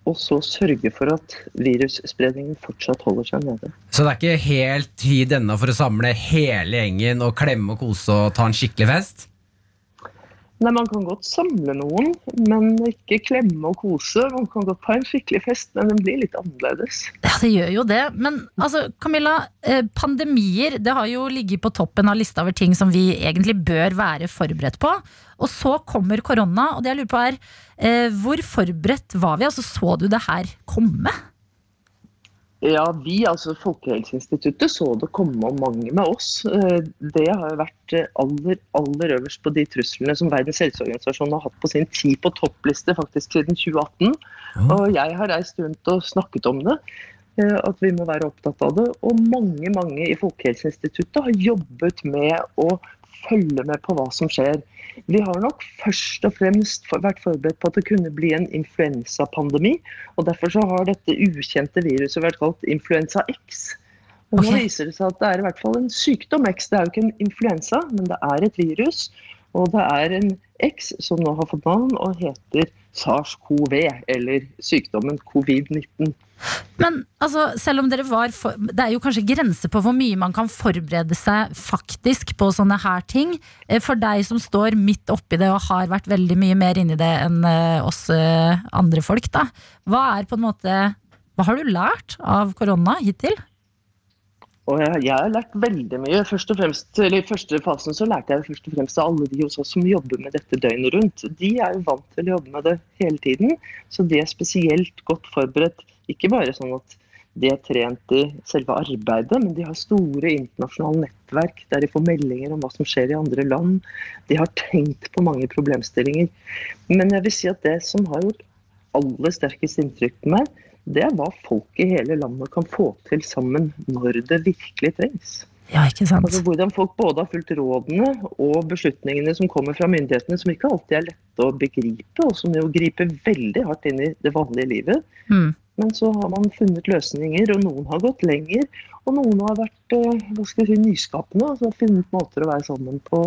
Og så sørge for at virusspredningen fortsatt holder seg nede. Så det er ikke helt tid ennå for å samle hele gjengen og klemme og kose og ta en skikkelig fest? Nei, Man kan godt samle noen, men ikke klemme og kose. Man kan godt ha en skikkelig fest, men den blir litt annerledes. Ja, det gjør jo det. Men altså, Camilla, eh, pandemier det har jo ligget på toppen av lista over ting som vi egentlig bør være forberedt på. Og så kommer korona, og det jeg lurer på er eh, hvor forberedt var vi? Altså, Så du det her komme? Ja, vi, altså Folkehelseinstituttet, så det komme, om mange med oss. Eh, Det har jo vært eh, aller, aller øverst på de truslene som Verdens helseorganisasjon har hatt på sin ti på toppliste faktisk siden 2018. Og jeg har reist rundt og snakket om det. eh, At vi må være opptatt av det. Og mange mange i Folkehelseinstituttet har jobbet med å følge med på hva som skjer. Vi har nok først og fremst vært forberedt på at det kunne bli en influensapandemi. og Derfor så har dette ukjente viruset vært kalt influensa X. Og Nå viser det seg at det er i hvert fall en sykdom X. Det er jo ikke en influensa, men det er et virus. Og det er en X som nå har fått navn og heter SARS-CoV, eller sykdommen covid-19. Men altså, selv om dere var for, Det er jo kanskje grenser på hvor mye man kan forberede seg faktisk på sånne her ting. Eh, For deg som står midt oppi det og har vært veldig mye mer inni det enn eh, oss eh, andre folk, da. Hva er på en måte Hva har du lært av korona hittil? Og jeg, jeg har lært veldig mye. Først og fremst, eller I første fasen så lærte jeg først og fremst av alle de hos oss som jobber med dette døgnet rundt. De er jo vant til å jobbe med det hele tiden, så de er spesielt godt forberedt. Ikke bare sånn at de er trent i selve arbeidet, men de har store internasjonale nettverk der de får meldinger om hva som skjer i andre land. De har tenkt på mange problemstillinger. Men jeg vil si at det som har gjort aller sterkest inntrykk på meg, det er hva folk i hele landet kan få til sammen når det virkelig trengs. Ja, ikke sant? Altså Hvordan folk både har fulgt rådene og beslutningene som kommer fra myndighetene, som ikke alltid er lette å begripe, og som jo griper veldig hardt inn i det vanlige livet. Mm. Men så har man funnet løsninger, og noen har gått lenger. Og noen har vært eh, hva skal jeg si, nyskapende, altså funnet måter å være sammen på.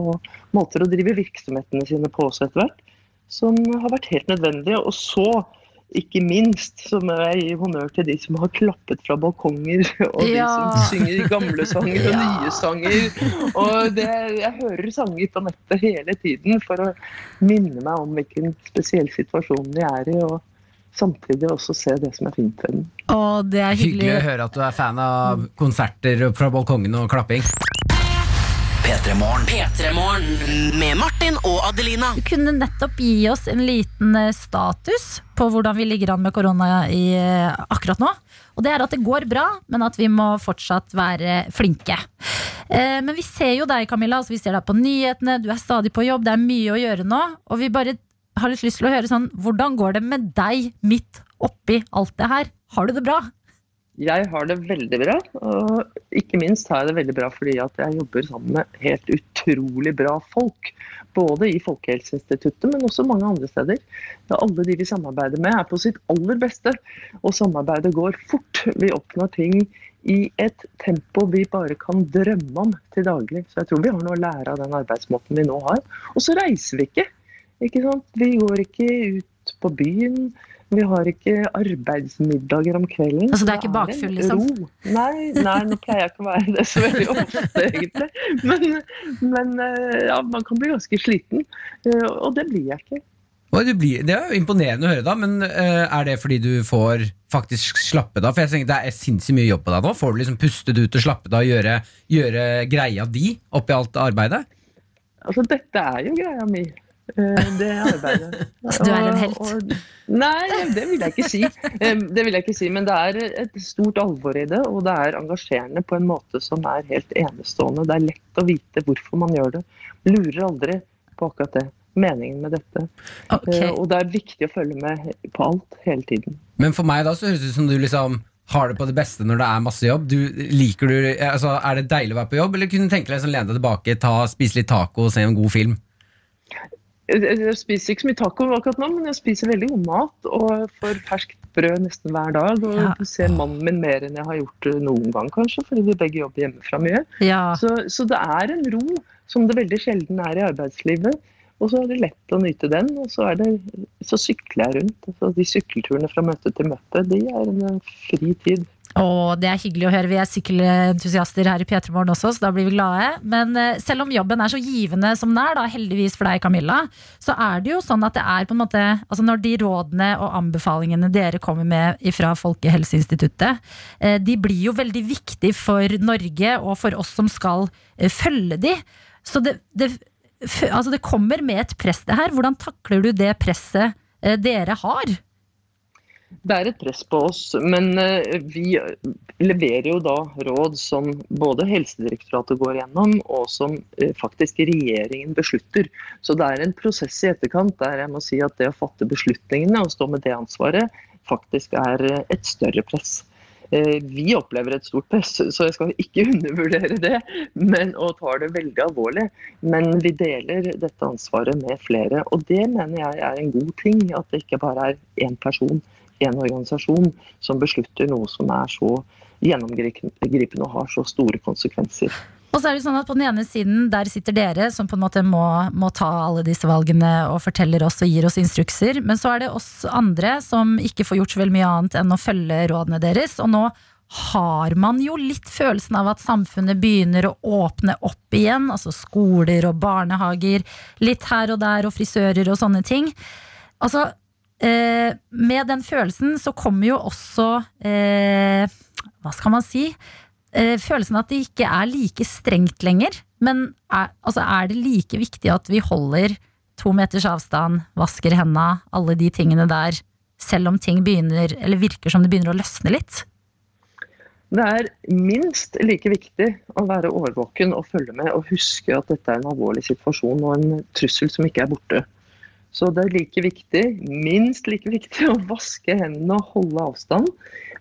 Måter å drive virksomhetene sine på også etter hvert. Som har vært helt nødvendige. Og så, ikke minst, så må jeg gi honnør til de som har klappet fra balkonger. Og de Ja. som synger gamle sanger og Ja. nye sanger. Og det, jeg hører sanger på nettet hele tiden for å minne meg om hvilken spesiell situasjon vi er i. og Samtidig også se det som er fint ved den. Å, det er Hyggelig hyggelig. å høre at du er fan av konserter fra balkongen og klapping. P3 Morgen. P3morgen med Martin og Adelina. Du kunne nettopp gi oss en liten eh, status på hvordan vi ligger an med korona i, eh, akkurat nå. Og det er at det går bra, men at vi må fortsatt være flinke. Eh, Men vi ser jo deg, Camilla. Altså vi ser deg på nyhetene, du er stadig på jobb. Det er mye å gjøre nå. Og vi bare har litt lyst til å høre sånn Hvordan går det med deg midt oppi alt det her? Har du det bra? Jeg har det veldig bra, og ikke minst har jeg det veldig bra fordi at jeg jobber sammen med helt utrolig bra folk. Både i Folkehelseinstituttet, men også mange andre steder. Alle de vi samarbeider med er på sitt aller beste, og samarbeidet går fort. Vi oppnår ting i et tempo vi bare kan drømme om til daglig. Så jeg tror vi har noe å lære av den arbeidsmåten vi nå har. Og så reiser vi ikke. ikke sant? Vi går ikke ut på byen. Vi har ikke arbeidsmiddager om kvelden. Altså, det er ikke bakfull, liksom? Ro. Nei, nei, nå pleier jeg ikke å være det så veldig ofte, egentlig. Men, men eh, ja, man kan bli ganske sliten. eh, Og det blir jeg ikke. Blir, det er jo imponerende å høre, da, men eh, er det fordi du får faktisk slappet av? For jeg tenker Det er sinnssykt mye jobb på deg nå. Får du liksom pustet ut og slappet av og gjøre, gjøre greia di oppi alt arbeidet? Altså, dette er jo greia mi. Eh, Det arbeidet. Så du er en helt? Og, og, nei, det vil jeg ikke si. Eh, Det vil jeg ikke si, Men det er et stort alvor i det, og det er engasjerende på en måte som er helt enestående. Det er lett å vite hvorfor man gjør det. Lurer aldri på akkurat det. Meningen med dette. Ok. Eh, Og det er viktig å følge med på alt hele tiden. Men for meg da så høres det ut som du liksom har det på det beste når det er masse jobb. Du, liker du, altså, er det deilig å være på jobb, eller kunne du tenke deg å lene deg tilbake, ta, spise litt taco og se en god film? Jeg spiser ikke så mye taco akkurat nå, men jeg spiser veldig god mat og får ferskt brød nesten hver dag. Og Ja. ser mannen min mer enn jeg har gjort eh, noen gang, kanskje, fordi vi begge jobber hjemmefra mye. Ja. Så, så det er en ro som det veldig sjelden er i arbeidslivet. Og så er det lett å nyte den, og så, det, så sykler jeg rundt. Altså, de sykkelturene fra møte til møte, de er en eh, fri tid. Å, det er hyggelig å høre. Vi er sykkelentusiaster her i P3 Morgen også, så da blir vi glade. Men eh, selv om jobben er så givende som den er, da, heldigvis for deg, Camilla, så er det jo sånn at det er på en måte Altså når de rådene og anbefalingene dere kommer med fra Folkehelseinstituttet, eh, de blir jo veldig viktige for Norge og for oss som skal følge de. Så det, det, altså det kommer med et press, det her. Hvordan takler du det presset eh, dere har? Det er et press på oss, men eh, vi leverer jo da råd som både Helsedirektoratet går gjennom, og som eh, faktisk regjeringen beslutter. Så det er en prosess i etterkant der jeg må si at det å fatte beslutningene og stå med det ansvaret, faktisk er eh, et større press. Eh, Vi opplever et stort press, så jeg skal ikke undervurdere det, men, og tar det veldig alvorlig. Men vi deler dette ansvaret med flere, og det mener jeg er en god ting. At det ikke bare er én person, én organisasjon, som beslutter noe som er så gjennomgripende og har så store konsekvenser. Og så er det sånn at på den ene siden der sitter dere som på en måte må, må ta alle disse valgene og forteller oss og gir oss instrukser. Men så er det oss andre som ikke får gjort så veldig mye annet enn å følge rådene deres. Og nå har man jo litt følelsen av at samfunnet begynner å åpne opp igjen. Altså skoler og barnehager. Litt her og der og frisører og sånne ting. Altså, eh, med den følelsen så kommer jo også eh, Hva skal man si? Eh, følelsen at det ikke er like strengt lenger. Men er, altså er det like viktig at vi holder to meters avstand, vasker henda, alle de tingene der, selv om ting begynner, eller virker som det begynner å løsne litt? Det er minst like viktig å være årvåken og følge med og huske at dette er en alvorlig situasjon og en trussel som ikke er borte. Så det er like viktig, minst like viktig, å vaske hendene og holde avstand.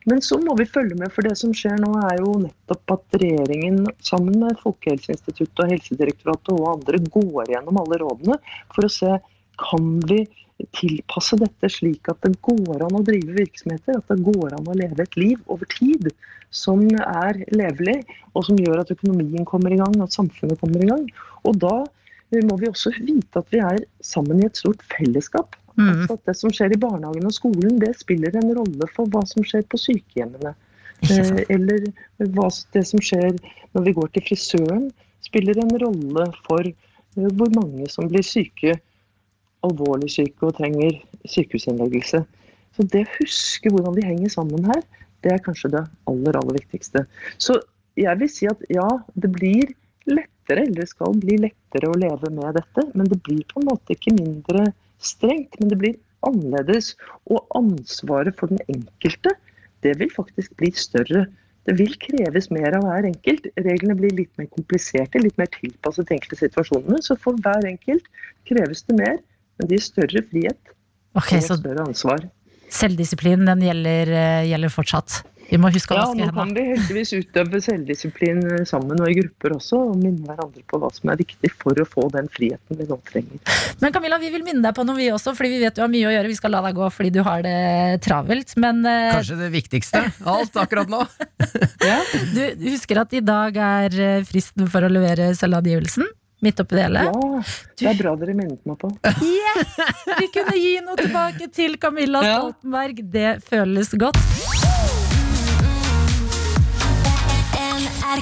Men så må vi følge med, for det som skjer nå er jo nettopp at regjeringen sammen med Folkehelseinstituttet og Helsedirektoratet og andre går gjennom alle rådene for å se kan vi tilpasse dette slik at det går an å drive virksomheter, at det går an å leve et liv over tid som er levelig, og som gjør at økonomien kommer i gang, at samfunnet kommer i gang. Og da må vi også vite at vi er sammen i et stort fellesskap. Mm. Altså at det som skjer i barnehagen og skolen, det spiller en rolle for hva som skjer på sykehjemmene. Eh, Eller hva det som skjer når vi går til frisøren, spiller en rolle for eh, hvor mange som blir syke, alvorlig syke og trenger sykehusinnleggelse. Så det å huske hvordan vi henger sammen her, det er kanskje det aller, aller viktigste. Så jeg vil si at ja, det blir lettere, eller det skal bli lettere å leve med dette, men det blir på en måte ikke mindre strengt, men det blir annerledes. Og ansvaret for den enkelte, det vil faktisk bli større. Det vil kreves mer av hver enkelt. Reglene blir litt mer kompliserte, litt mer tilpasset de enkelte situasjonene. Så for hver enkelt kreves det mer, men det gir større frihet okay, og større ansvar. selvdisiplin den gjelder, eh, gjelder fortsatt. Vi må huske å Ja, vaske nå kan vi heldigvis utøve selvdisiplin sammen og i grupper også, og minne hverandre på hva som er viktig for å få den friheten vi nå trenger. Men Camilla, vi vil minne deg på noe, vi også, fordi vi vet du har mye å gjøre. Vi skal la deg gå fordi du har det travelt. Men eh, Kanskje det viktigste av alt akkurat nå. du husker at i dag er eh, fristen for å levere selvangivelsen? Midt oppi det hele. Ja, det er bra dere minnet meg på. Yes! Vi kunne gi noe tilbake til Camilla Stoltenberg. Det føles godt. God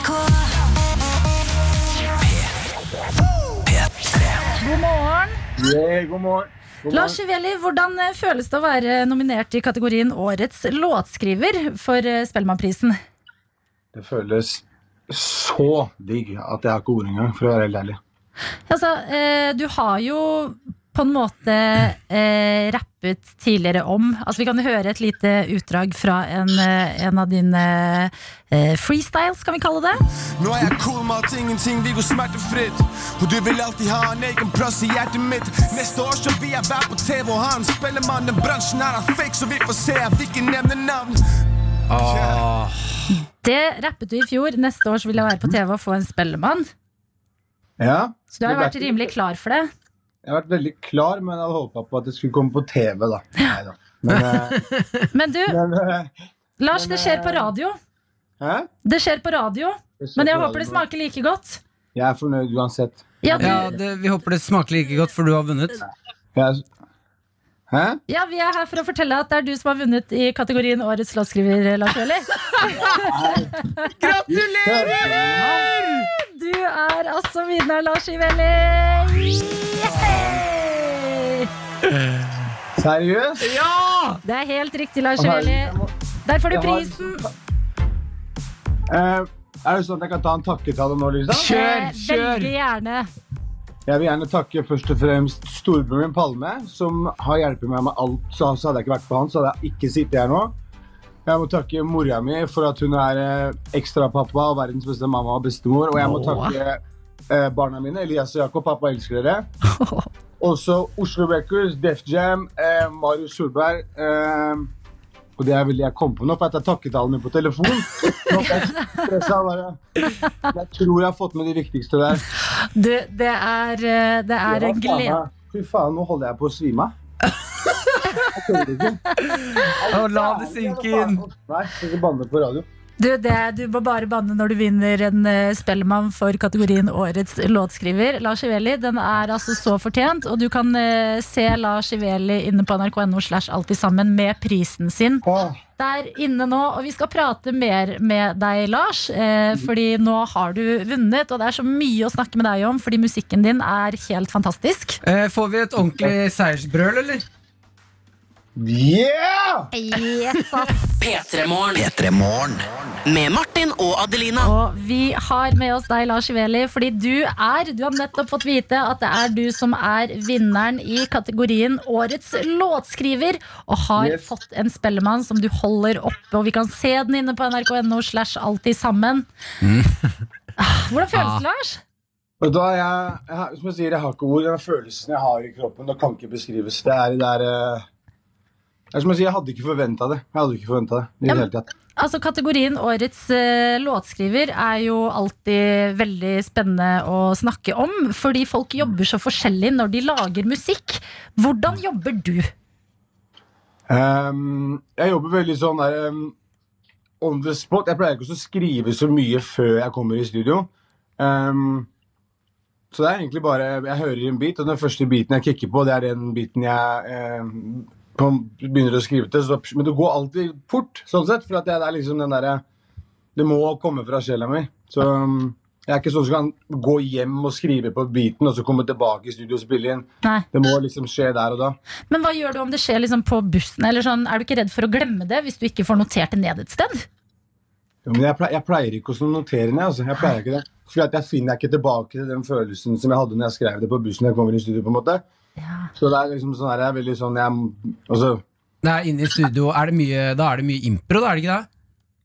morgen. god morgen. Lars Iveli, hvordan eh, føles det å være nominert i kategorien Årets låtskriver for eh, Spellemannprisen? Det føles så digg at jeg har ikke ord engang, for å være helt ærlig. Altså, eh, du har jo på en måte eh, rappet tidligere om Altså, Vi kan høre et lite utdrag fra en, eh, en av dine eh, freestyles, kan vi kalle det. Nå er jeg cool med at ingenting vil gå smertefritt. Og du vil alltid ha en egen plass i hjertet mitt. Neste år så vil jeg være på TV og ha en spellemann. Den bransjen her er fake, så vi får se. Jeg vil ikke nevne navn. Det rappet du i fjor. Neste år så vil jeg være på TV og få en Spellemann. Ja, Så du har vært rimelig klar for det. Jeg har vært veldig klar, men jeg hadde håpa på at det skulle komme på TV, da. Neida. Men, eh, Men du, men Lars, Lars, det skjer på radio. Hæ? Det skjer på radio. Skjer Men jeg håper det smaker like godt. Jeg er fornøyd uansett. Ja, du, Ja, det, Vi håper det smaker like godt, for du har vunnet. Jeg, hæ? ja, vi er her for å fortelle at det er du som har vunnet i kategorien Årets låtskriver, Lars Veli. Gratulerer! Du er altså vinner, Lars Iveli. Seriøst? Ja! Det er helt riktig, Lars Iveli. Der får du har- prisen. Eh, er det sånn at jeg kan ta en takketale nå, Lisa? Kjør, Eh, kjør! Veldig gjerne. Jeg vil gjerne takke først og fremst storebroren min Palme, som har hjulpet meg med alt. Så hadde jeg ikke vært på han, så hadde jeg ikke sittet her nå. Jeg må takke mora mi for at hun er eh, ekstrapappa og verdens beste mamma og bestemor. Og jeg må takke eh, barna mine, Elias og Jakob. Pappa elsker dere. Også Oslo Records, Def Jam, eh, Marius Solberg. Eh, og det er veldig jeg kom på nå, for at jeg takket alle mine på telefon. Jeg bare. Jeg tror jeg har fått med de viktigste der. Du, det er, eh, det er Ja, en glede. Fy faen, nå holder jeg på å svime av. Jeg kødder ikke. La det synke inn. Nei, jeg skal ikke banne på radio. Du, det, du må bare banne når du vinner en uh, Spellemann for kategorien Årets låtskriver. Lars Iveli, den er altså så fortjent, og du kan uh, se Lars Iveli inne på nrk.no slash alltid sammen med prisen sin Åh, der inne nå. Og vi skal prate mer med deg, Lars, eh, fordi nå har du vunnet, og det er så mye å snakke med deg om, fordi musikken din er helt fantastisk. Eh, får vi et ordentlig seiersbrøl, eller? Yeah! Yes, ass. P3morgen. Med Martin og Adelina. Og vi har med oss deg, Lars Iveli, fordi du er Du har nettopp fått vite at det er du som er vinneren i kategorien Årets låtskriver, og har Yes. fått en Spellemann som du holder oppe, og vi kan se den inne på nrk.no slash alltid sammen. Mm. Hvordan føles det, Lars? Vet du jeg, jeg, som jeg sier, jeg har ikke ord. Den følelsen jeg har i kroppen, det kan ikke beskrives. Det er det der eh, det er som jeg hadde ikke forventa det. Jeg hadde ikke det i Ja, det hele tatt. Altså Kategorien Årets uh, låtskriver er jo alltid veldig spennende å snakke om, fordi folk jobber så forskjellig når de lager musikk. Hvordan jobber du? Um, jeg jobber veldig sånn der um, on the spot. Jeg pleier ikke å skrive så mye før jeg kommer i studio. Um, så det er egentlig bare Jeg hører en beat, og den første beaten jeg kicker på, det er den beaten jeg ehm, på, begynner å skrive til. Så, men det går alltid fort, sånn sett. For at det, er liksom den derre Det må komme fra sjela mi. Så ehm, jeg er ikke sånn som kan gå hjem og skrive på beaten og så komme tilbake i studio og spille inn. Nei. Det må liksom skje der og da. Men hva gjør du om det skjer liksom på bussen? Eller sånn, er du ikke redd for å glemme det hvis du ikke får notert det ned et sted? Jo, Men jeg pleier, jeg pleier ikke å notere ned. Altså. Jeg pleier ikke det. For jeg finner ikke tilbake til den følelsen som jeg hadde når jeg skrev det på bussen. jeg kommer i studio på en måte. Så det er liksom sånn her, jeg er veldig sånn jeg, altså, Det er inne i studio, er det mye, Da er det mye impro, da, er det ikke det?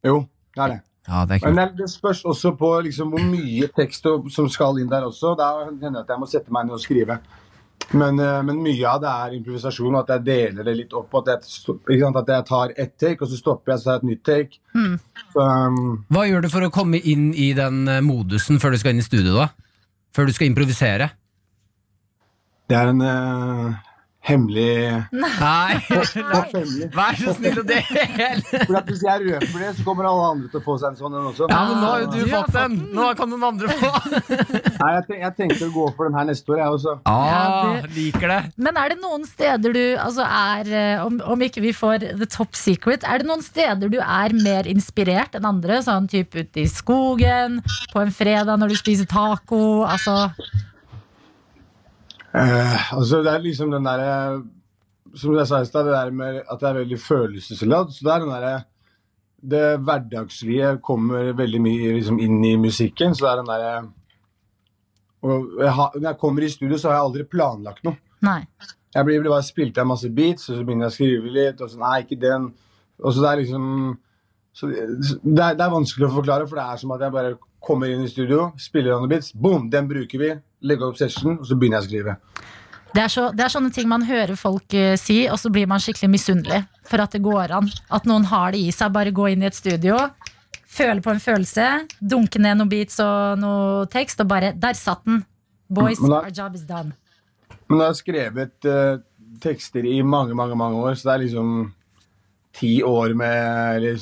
Jo, det er det. Ja, det er Men det, spørs også på liksom, hvor mye tekst som skal inn der også. Da hender det at jeg må sette meg ned og skrive. Men, eh, men mye av det er improvisasjon, og at jeg deler det litt opp. At jeg, ikke sant, at jeg tar ett take, og så stopper jeg, så tar jeg et nytt take. Mm. Så, um, Hva gjør du for å komme inn i den eh, modusen før du skal inn i studio, da? Før du skal improvisere? Det er en uh, hemmelig Nei, vær så snill å dele! For Hvis jeg røper det, så kommer alle andre til å få seg en sånn en også. Ja, men nå har jo du ja, fått den! Nå kan noen andre få. Nei, jeg, tenk, jeg tenkte å gå for den her neste år, jeg også. Ah, liker det. Men er det noen steder du altså er eh, om, om ikke vi får the top secret, er det noen steder du er mer inspirert enn andre? Sånn type ute i skogen, på en fredag når du spiser taco? Altså Eh, altså det er liksom den derre Som jeg sa i stad, det der med at det er veldig følelsesladd. Så det er den derre Det hverdagslige kommer veldig mye liksom inn i musikken. Så det er den derre Når jeg kommer i studio, så har jeg aldri planlagt noe. Nei. Jeg blir, bare spilt av masse beats, og så begynner jeg å skrive litt. Og så nei, ikke den. Og så det er liksom så det, er, det er vanskelig å forklare, for det er som at jeg bare kommer inn i studio, spiller an the beats, boom, den bruker vi, legger opp session, og så begynner jeg å skrive. Det er, så, det er sånne ting man hører folk uh, si, og så blir man skikkelig misunnelig for at det går an. At noen har det i seg. Bare gå inn i et studio, føle på en følelse, dunke ned noen beats og noe tekst, og bare Der satt den! Boys, da- our job is done. Men jeg har skrevet uh, tekster i mange, mange mange år, så det er liksom ti år med Eller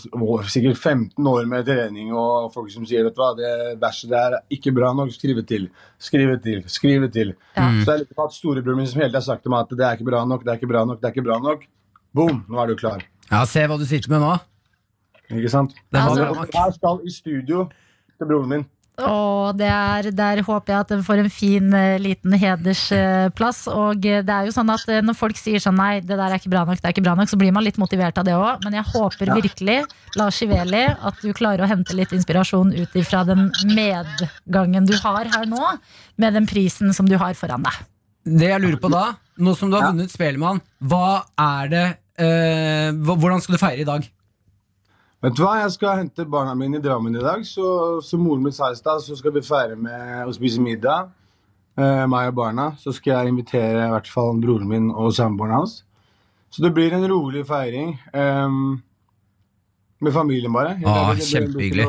sikkert 15 år med trening og folk som sier hva, det verset der er ikke bra nok, skrive til. Skrive til, skrive til. Ja. Så det er liksom at storebroren min som hele tiden har sagt til meg at det er ikke bra nok, det er ikke bra nok, det er ikke bra nok. Boom, nå er du klar. Ja, se hva du sitter med nå. Ikke sant? Det Altså- holder nok. Jeg skal i studio til broren min. Og det er, der håper jeg at den får en fin eh, liten hedersplass. Og eh, det er jo sånn at eh, når folk sier sånn nei, det der er ikke bra nok, det er ikke bra nok, så blir man litt motivert av det òg. Men jeg håper Ja. virkelig, Lars Iveli, at du klarer å hente litt inspirasjon ut ifra den medgangen du har her nå, med den prisen som du har foran deg. Det jeg lurer på da, nå som du har vunnet Spellemann, hva er det eh, Hvordan skal du feire i dag? Vet du hva, Jeg skal hente barna mine i Drammen i dag. Så som moren min sa i stad, så skal vi feire med å spise middag. Eh, meg og barna. Så skal jeg invitere i hvert fall broren min og samboeren hans. Så det blir en rolig feiring. ehm, med familien, bare. Åh, blir- kjempehyggelig.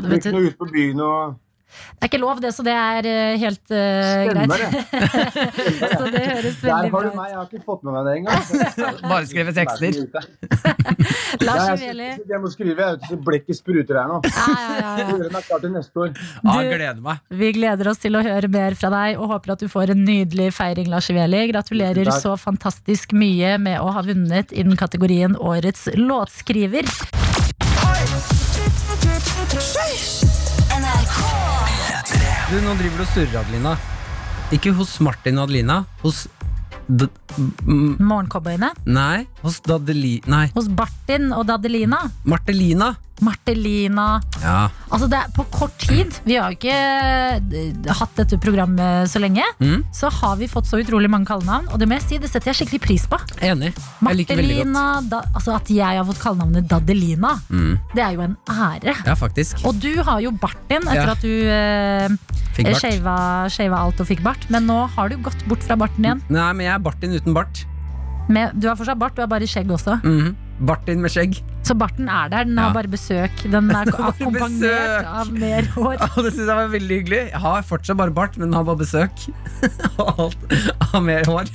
Det blir ikke noe ut på byen og Det er ikke lov, det, så det er eh, helt greit Stemmer greit. det. så det høres Der veldig har du meg, jeg har ikke fått med meg det engang. Bare skrevet tekster. Lars Ja, Iveli. jeg, jeg må skrive, jeg så blekket spruter her nå. Ja, ja, ja, ja. Klar til neste år. Ja, Du- gleder meg. Vi gleder oss til å høre mer fra deg og håper at du får en nydelig feiring, Lars Iveli. Gratulerer så fantastisk mye med å ha vunnet innen kategorien Årets låtskriver. Du, Nå driver du og surrer, Adelina. Ikke hos Martin og Adelina. Hos D Morgencowboyene. Nei, hos Dadeli... Nei, Hos Bartin og Dadelina. Martelina. Martelina. Ja. Altså det er På kort tid, vi har jo ikke eh, hatt dette programmet så lenge, Mm. så har vi fått så utrolig mange kallenavn. Og det må jeg si, det setter jeg skikkelig pris på. Enig. Jeg liker veldig. Martelina, da, altså At jeg har fått kallenavnet Dadelina, Mm. det er jo en ære. Ja, faktisk. Og du har jo barten etter Ja. at du eh, shava alt og fikk bart. Men nå har du gått bort fra barten igjen. Nei, men jeg er Bartin uten bart. Med, du har fortsatt bart, du har bare skjegg også. Mhm. Barten med skjegg. Så barten er der, den har Ja. bare besøk. Den er akkompagnert av mer hår. Ja, det synes jeg var veldig hyggelig. Jeg har fortsatt bare bart, men har bare besøk. Og alt av mer hår.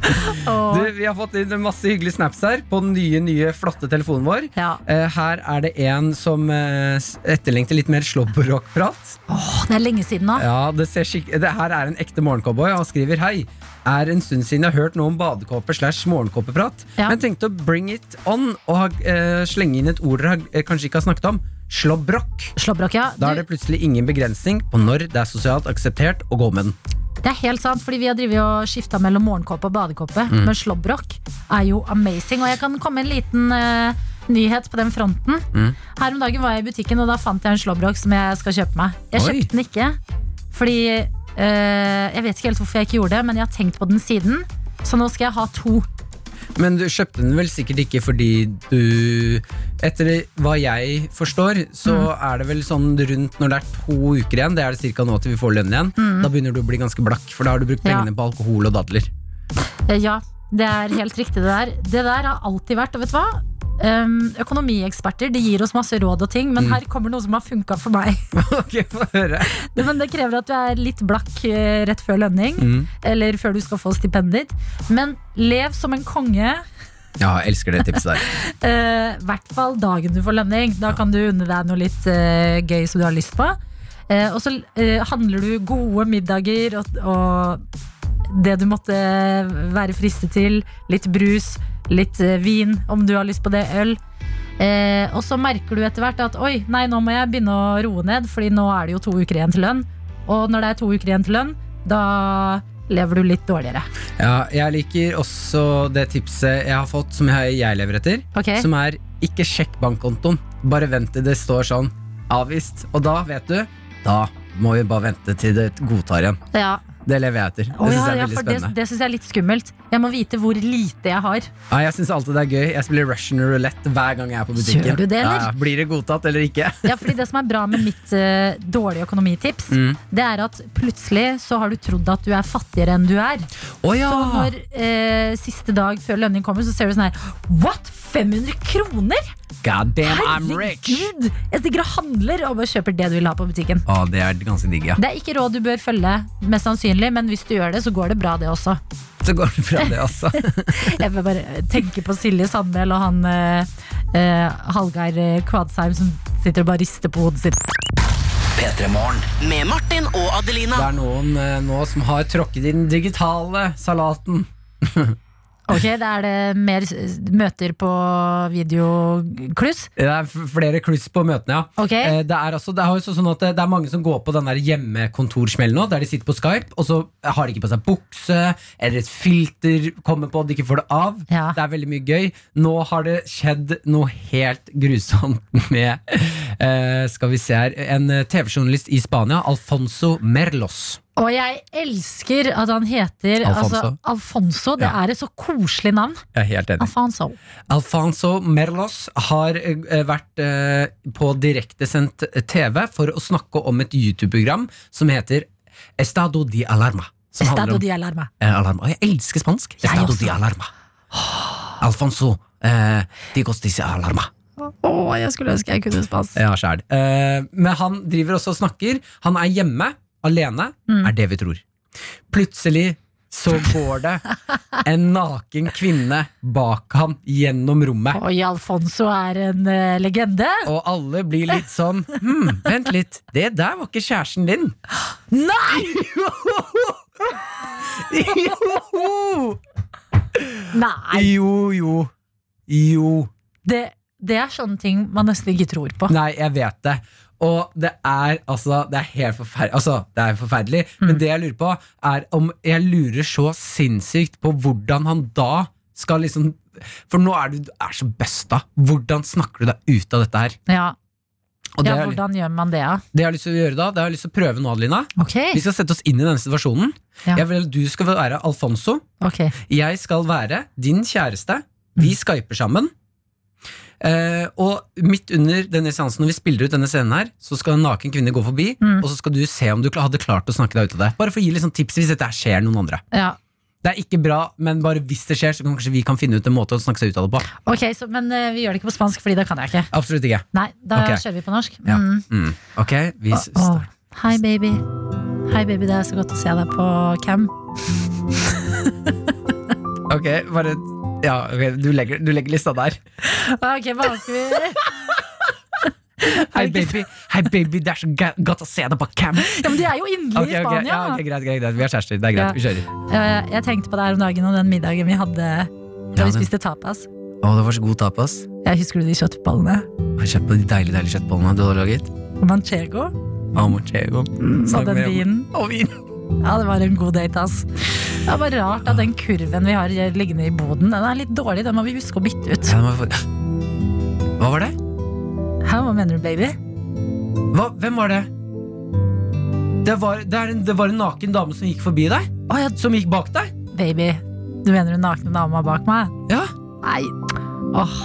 Du, vi har fått inn masse hyggelige snaps her på den nye, nye, flotte telefonen vår. ja. Uh, her er det en som uh, etterlengter litt mer slåbrockprat. Åh, det er lenge siden nå. Ja, det ser det her er en ekte morgencowboy. Han skriver Hei, er en stund siden jeg har hørt noe om badekåpe slash morgenkåpeprat. Ja. Men tenkte å bring it on og ha, uh, slenge inn et ord dere kanskje ikke har snakket om. Slåbrok, ja. Da er det plutselig ingen begrensning på når det er sosialt akseptert å gå med den. Det er helt sant, fordi vi har drivet og skifta mellom morgenkåpe og badekåpe. Mm. Men slåbrok er jo amazing. Og jeg kan komme en liten uh, nyhet på den fronten. Mm. Her om dagen var jeg i butikken, og da fant jeg en slåbrok som jeg skal kjøpe meg. Jeg Oi. kjøpte den ikke, fordi uh, Jeg vet ikke helt hvorfor jeg ikke gjorde det, men jeg har tenkt på den siden. Så nå skal jeg ha to. Men du kjøpte den vel sikkert ikke fordi du Etter hva jeg forstår, så er det vel sånn rundt når det er to uker igjen, det er det ca. nå til vi får lønn igjen, da begynner du å bli ganske blakk, for da har du brukt Ja. pengene på alkohol og dadler. Eh, Ja, det er helt riktig det der. Det der har alltid vært, og vet du hva? Um, økonomieksperter de gir oss masse råd og ting, men Mm. her kommer noe som har funka for meg. ok, høre. Det, men det krever at du er litt blakk eh, rett før lønning, Mm. eller før du skal få stipendet ditt. Men lev som en konge. Ja, jeg elsker det tipset der. I hvert fall dagen du får lønning. Da kan du unne deg noe litt uh, gøy som du har lyst på. Eh, og så eh, handler du gode middager og, og det du måtte være fristet til. Litt brus, litt eh, vin om du har lyst på det, øl. Eh, og så merker du etter hvert at oi, nei, nå må jeg begynne å roe ned, Fordi nå er det jo to uker igjen til lønn. Og når det er to uker igjen til lønn, da lever du litt dårligere. Ja, jeg liker også det tipset jeg har fått, som jeg, jeg lever etter. Okay. Som er ikke sjekk bankkontoen. Bare vent til det står sånn avvist. Og da, vet du, da må vi bare vente til det godtar igjen. Ja. Det lever jeg etter. Det oh, ja, jeg er ja, veldig for det, spennende. det synes jeg er litt skummelt. Jeg må vite hvor lite jeg har. Ja, jeg syns alltid det er gøy. Jeg spiller Russian roulette hver gang jeg er på butikken. Gjør du det, eller? Ja. Blir det godtatt eller ikke? Ja, fordi Det som er bra med mitt uh, dårlige økonomitips, Mm. det er at plutselig så har du trodd at du er fattigere enn du er. Oh, ja. Så når uh, siste dag før lønning kommer, så ser du sånn her What? 500 kroner?! God damn, I'm rich! Jeg stikker og handler og bare kjøper det du vil ha på butikken. Oh, det er ganske digg, ja. Det er ikke råd du bør følge, mest sannsynlig, men hvis du gjør det, så går det bra, det også. Så går det bra, det også. Jeg vil bare tenke på Silje Sandmæl og han eh, eh, Hallgeir Kvadsheim som sitter og bare rister på hodet sitt. Med Martin og Det er noen eh, nå som har tråkket i den digitale salaten. Ok, da er det mer møter på videokluss. Det er flere kluss på møtene, ja. Ok. Eh, Det er, altså, det er, sånn at det, er mange som går på den hjemmekontorsmellen nå, der de sitter på Skype, og så har de ikke på seg bukse, eller et filter kommer på, de ikke får det av. Ja. Det er veldig mye gøy. Nå har det skjedd noe helt grusomt med eh, Skal vi se her En eh, TV-journalist i Spania, Alfonso Merlos. Og jeg elsker at han heter Alfonso. Altså, Alfonso. Det Ja. er et så koselig navn. Jeg er helt enig. Alfonso. Alfonso Merlos har eh, vært eh, på direktesendt TV for å snakke om et YouTube-program som heter Estado di Alarma. Estado om- di alarma. Eh, alarma. Og jeg elsker spansk. Jeg Estado også. di Alarma. Alfonso eh, di Costis Alarma. Å, jeg skulle ønske jeg kunne spansk. Ja, sjæl. Eh, men han driver også og snakker. Han er hjemme, alene, Mm. er det vi tror. Plutselig så går det en naken kvinne bak han gjennom rommet. Oi, Alfonso er en uh, legende. Og alle blir litt sånn Hm, vent litt, det der var ikke kjæresten din. Nei! Jo! Nei! Jo, jo. Jo. Det, det er sånne ting man nesten ikke tror på. Nei, jeg vet det. Og det er altså Det er helt forferdelig. Altså, det er forferdelig Men det jeg lurer på, er om jeg lurer så sinnssykt på hvordan han da skal liksom For nå er du, du er så busta. Hvordan snakker du deg ut av dette her? Ja, ja Hvordan gjør man det, da? det jeg har lyst til å gjøre da, det jeg har lyst til å prøve nå, Adelina. Okay. Vi skal sette oss inn i denne situasjonen. Ja. Jeg vil Du skal være Alfonso. Okay. Jeg skal være din kjæreste. Vi skyper sammen. Eh, og midt under denne seansen Når vi spiller ut denne scenen her Så skal en naken kvinne gå forbi Mm. Og så skal du se om du hadde klart å snakke deg ut av det Bare for å gi litt sånn tips hvis dette skjer noen andre Ja. Det er ikke bra, men bare hvis det skjer Så kan kanskje vi kan finne ut en måte å snakke seg ut av det på Ok, så, Men uh, vi gjør det ikke på spansk, Fordi det kan jeg ikke. Absolutt ikke Nei, da okay. kjører vi på norsk. ja. Mm. mm. Ok, vi oh, oh. Hei, baby. Hei, baby. Det er så godt å se deg på cam. Ok, bare Ja, ok, du legger, du legger lista der. Ok, hva skal vi Hei baby, hei baby, det er så godt å se deg på cam. Ja, men de er jo inderlige Ok, i Spania. ja, ok, greit, greit, greit, vi er kjærester, det er greit, Ja. vi kjører. Ja, Jeg tenkte på det her om dagen og den middagen vi hadde da Ja, vi spiste tapas. Å, det var så god tapas. Jeg husker du de kjøttbollene? Har kjøpt på de deilige, deilige kjøttbollene du hadde laget? Og Manchego. Amochego og den vinen. Og vin Ja, det var en god date, ass. Det er bare rart at den kurven vi har liggende i boden, den er litt dårlig. Den må vi huske å bytte ut. Ja, vi Hva var det? Hæ, hva mener du, baby? Hva, hvem var det? Det var, det, en, det var en naken dame som gikk forbi deg Å ja, Som gikk bak deg baby. Du mener hun nakne dama bak meg? Ja Nei. Åh.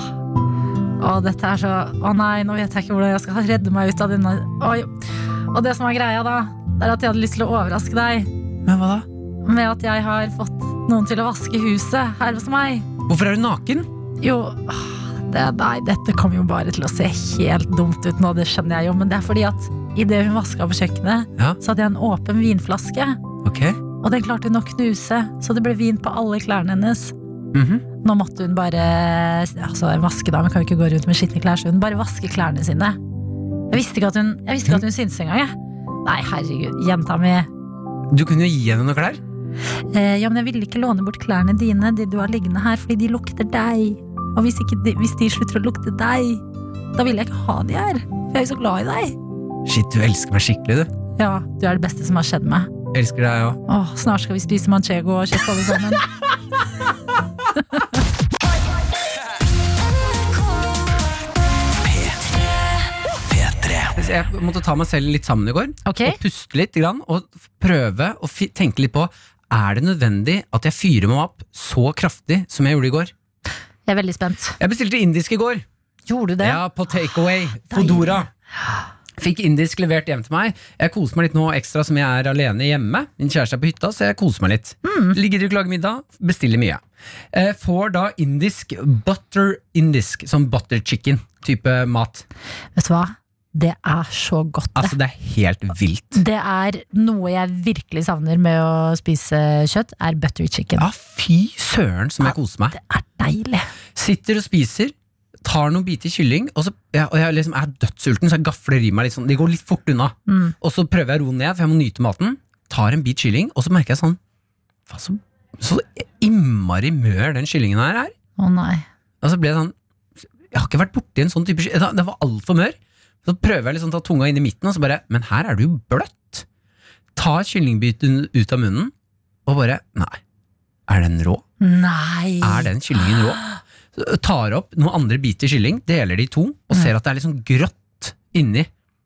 Åh, dette er så Å nei, nå vet jeg ikke hvordan jeg skal redde meg ut av denne Oi. Og det som er greia, da, det er at jeg hadde lyst til å overraske deg Med hva da? med at jeg har fått noen til å vaske huset her hos meg. Hvorfor er du naken? Jo, det, nei, dette kommer jo bare til å se helt dumt ut nå, det skjønner jeg jo, men det er fordi at idet hun vaska på kjøkkenet, Ja. så hadde jeg en åpen vinflaske, Okay. og den klarte hun å knuse, så det ble vin på alle klærne hennes. Mhm. Nå måtte hun bare Altså, en vaskedame kan jo ikke gå rundt med skitne klær, så hun bare vaske klærne sine. Jeg visste ikke at hun, jeg visste ikke at hun syntes engang, jeg. Nei, herregud, jenta mi. Du kunne jo gi henne noen klær Eh, ja, men jeg ville ikke låne bort klærne dine, de du har liggende her, fordi de lukter deg. Og hvis, ikke de, hvis de slutter å lukte deg, da vil jeg ikke ha de her. For jeg er jo så glad i deg. Shit, du elsker meg skikkelig du Ja, du er det beste som har skjedd meg. Elsker deg òg. Snart skal vi spise manchego og kjøtt alle sammen. Jeg måtte ta meg selv litt sammen i går. Okay. Og puste litt grann, og prøve å tenke litt på Er det nødvendig at jeg fyrer meg opp så kraftig som jeg gjorde i går. Jeg er veldig spent. Jeg bestilte indisk i går. Gjorde du det? Ja, på takeaway. Fodora. Fikk indisk levert hjem til meg. Jeg koser meg litt nå ekstra som jeg er alene hjemme. Min kjæreste er på hytta, så jeg koser meg litt. Ligger ikke og lager middag, bestiller mye. Eh, får da indisk butter indisk, som butter chicken type mat. Vet du hva? Det er så godt. det. Altså, det er helt vilt. Det er noe jeg virkelig savner med å spise kjøtt, er buttery chicken. Ja, fy søren som jeg koser meg. Det er deilig. Sitter og spiser, tar noen biter kylling, og, så, ja, og jeg liksom er dødssulten, så jeg gafler i meg litt sånn. Det går litt fort unna. Mm. Og så prøver jeg å roe ned, for jeg må nyte maten. Tar en bit kylling, og så merker jeg sånn Hva så, så innmari mør den kyllingen her er. Å nei. Og så ble jeg sånn Jeg har ikke vært borti en sånn type kylling. Det var altfor mør. Så prøver jeg liksom å ta tunga inn i midten, og så bare Men her er det jo bløtt. Ta kyllingbiten ut av munnen, og bare Nei. Er den rå? Nei. Er den kyllingen rå? Så Tar opp noen andre biter kylling, deler de i to, og ser at det er sånn grått inni.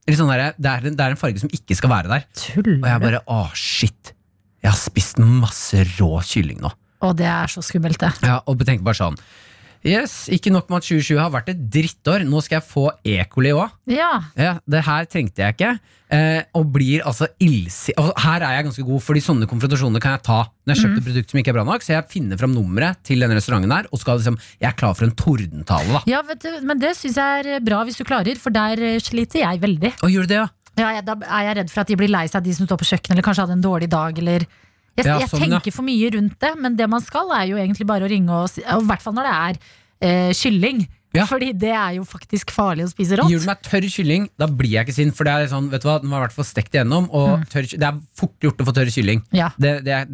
Sånn der, det, er, en- det er en farge som ikke skal være der. Tuller Og jeg bare Å, shit. Jeg har spist masse rå kylling nå. Og det er så skummelt, det. Ja, og tenk bare sånn Yes, ikke nok med at 2020 har vært et drittår, nå skal jeg få E. coli òg. Ja. Ja, det her trengte jeg ikke. Eh, og blir altså illsi... Og her er jeg ganske god, fordi sånne konfrontasjoner kan jeg ta når jeg kjøpte mm. produkt som ikke er bra nok. Så jeg finner fram nummeret til denne restauranten her, og skal liksom Jeg er klar for en tordentale, da. Ja, vet du, men det syns jeg er bra hvis du klarer, for der eh, sliter jeg veldig. Og gjør du det, ja? Ja, jeg, da er jeg redd for at de blir lei seg, de som står på kjøkkenet, eller kanskje hadde en dårlig dag, eller Jeg, Ja, sånn, tenker for mye rundt det, men det man skal, er jo egentlig bare å ringe og si i hvert fall når det er eh, kylling. Ja. Fordi det er jo faktisk farlig å spise rått. Gir du meg tørr kylling, da blir jeg ikke sint. For det er sånn, vet du hva, den var i hvert fall stekt igjennom, og tørr, det er fort gjort å få tørr kylling. Ja. Det, det er,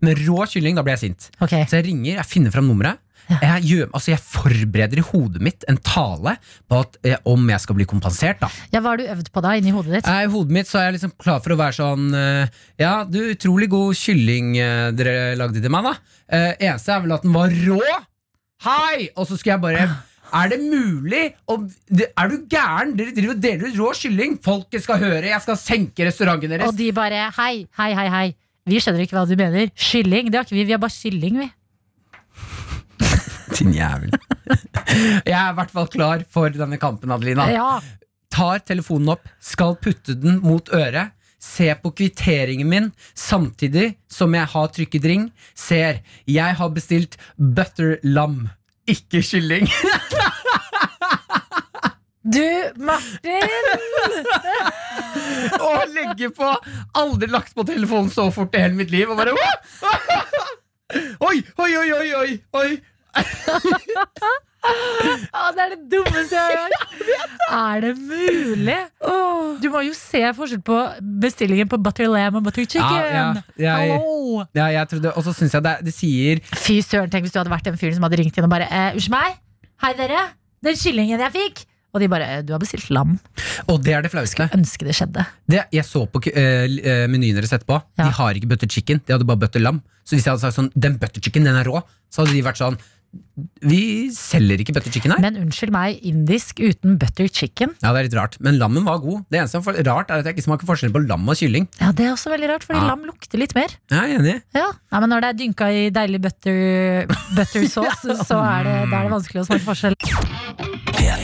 men rå kylling, da blir jeg sint. Okay. Så jeg ringer, jeg finner fram nummeret. Jeg, gjør, altså jeg forbereder i hodet mitt en tale på at, eh, om jeg skal bli kompensert. da Ja, Hva har du øvd på da, inni hodet ditt? I hodet mitt så er jeg liksom klar for å være sånn eh, Ja, du, utrolig god kylling eh, dere lagde til meg, da. Eh, eneste er vel at den var rå. Hei! Og så skulle jeg bare Er det mulig? Og, er du gæren? Dere driver og deler ut rå kylling. Folket skal høre. Jeg skal senke restauranten deres. Og de bare hei, hei, hei, hei. Vi skjønner ikke hva du mener. Kylling, det har ikke vi. Vi har bare kylling, vi. Din jævel. jeg er i hvert fall klar for denne kampen, Adelina. Ja. Tar telefonen opp, skal putte den mot øret. Se på kvitteringen min samtidig som jeg har trykket ring. Ser, jeg har bestilt butter lam, ikke kylling. Du, Martin! Og legge på! Aldri lagt på telefonen så fort i hele mitt liv. Og bare Oi, oi, oi, oi, oi, oi. Å, det er det dummeste jeg har hørt! Er det mulig? Du må jo se forskjell på bestillingen på butter lamb og butter chicken. Ja, ja, Ja, jeg trodde, og så syns jeg det, det sier Fy søren, tenk hvis du hadde vært den fyren som hadde ringt inn og bare eh, Unnskyld meg? Hei, dere. Den kyllingen jeg fikk. Og de bare eh, Du har bestilt lam. Og det er det flaueste. Ønske det skjedde. Det, jeg så på uh, menyen deres etterpå. Ja. De har ikke butter chicken, de hadde bare butter lam. Så hvis jeg hadde sagt sånn, den butter chicken, den er rå, så hadde de vært sånn Vi selger ikke butter chicken her. Men unnskyld meg, indisk uten butter chicken? Ja, det er litt rart, men lammen var god. Det eneste som er rart, er at jeg ikke smaker forskjell på lam og kylling. Ja, Det er også veldig rart, fordi Ja. lam lukter litt mer. Jeg er enig. Ja, Nei, men Når det er dynka i deilig butter, butter sauce, så er det, er det vanskelig å smake forskjell.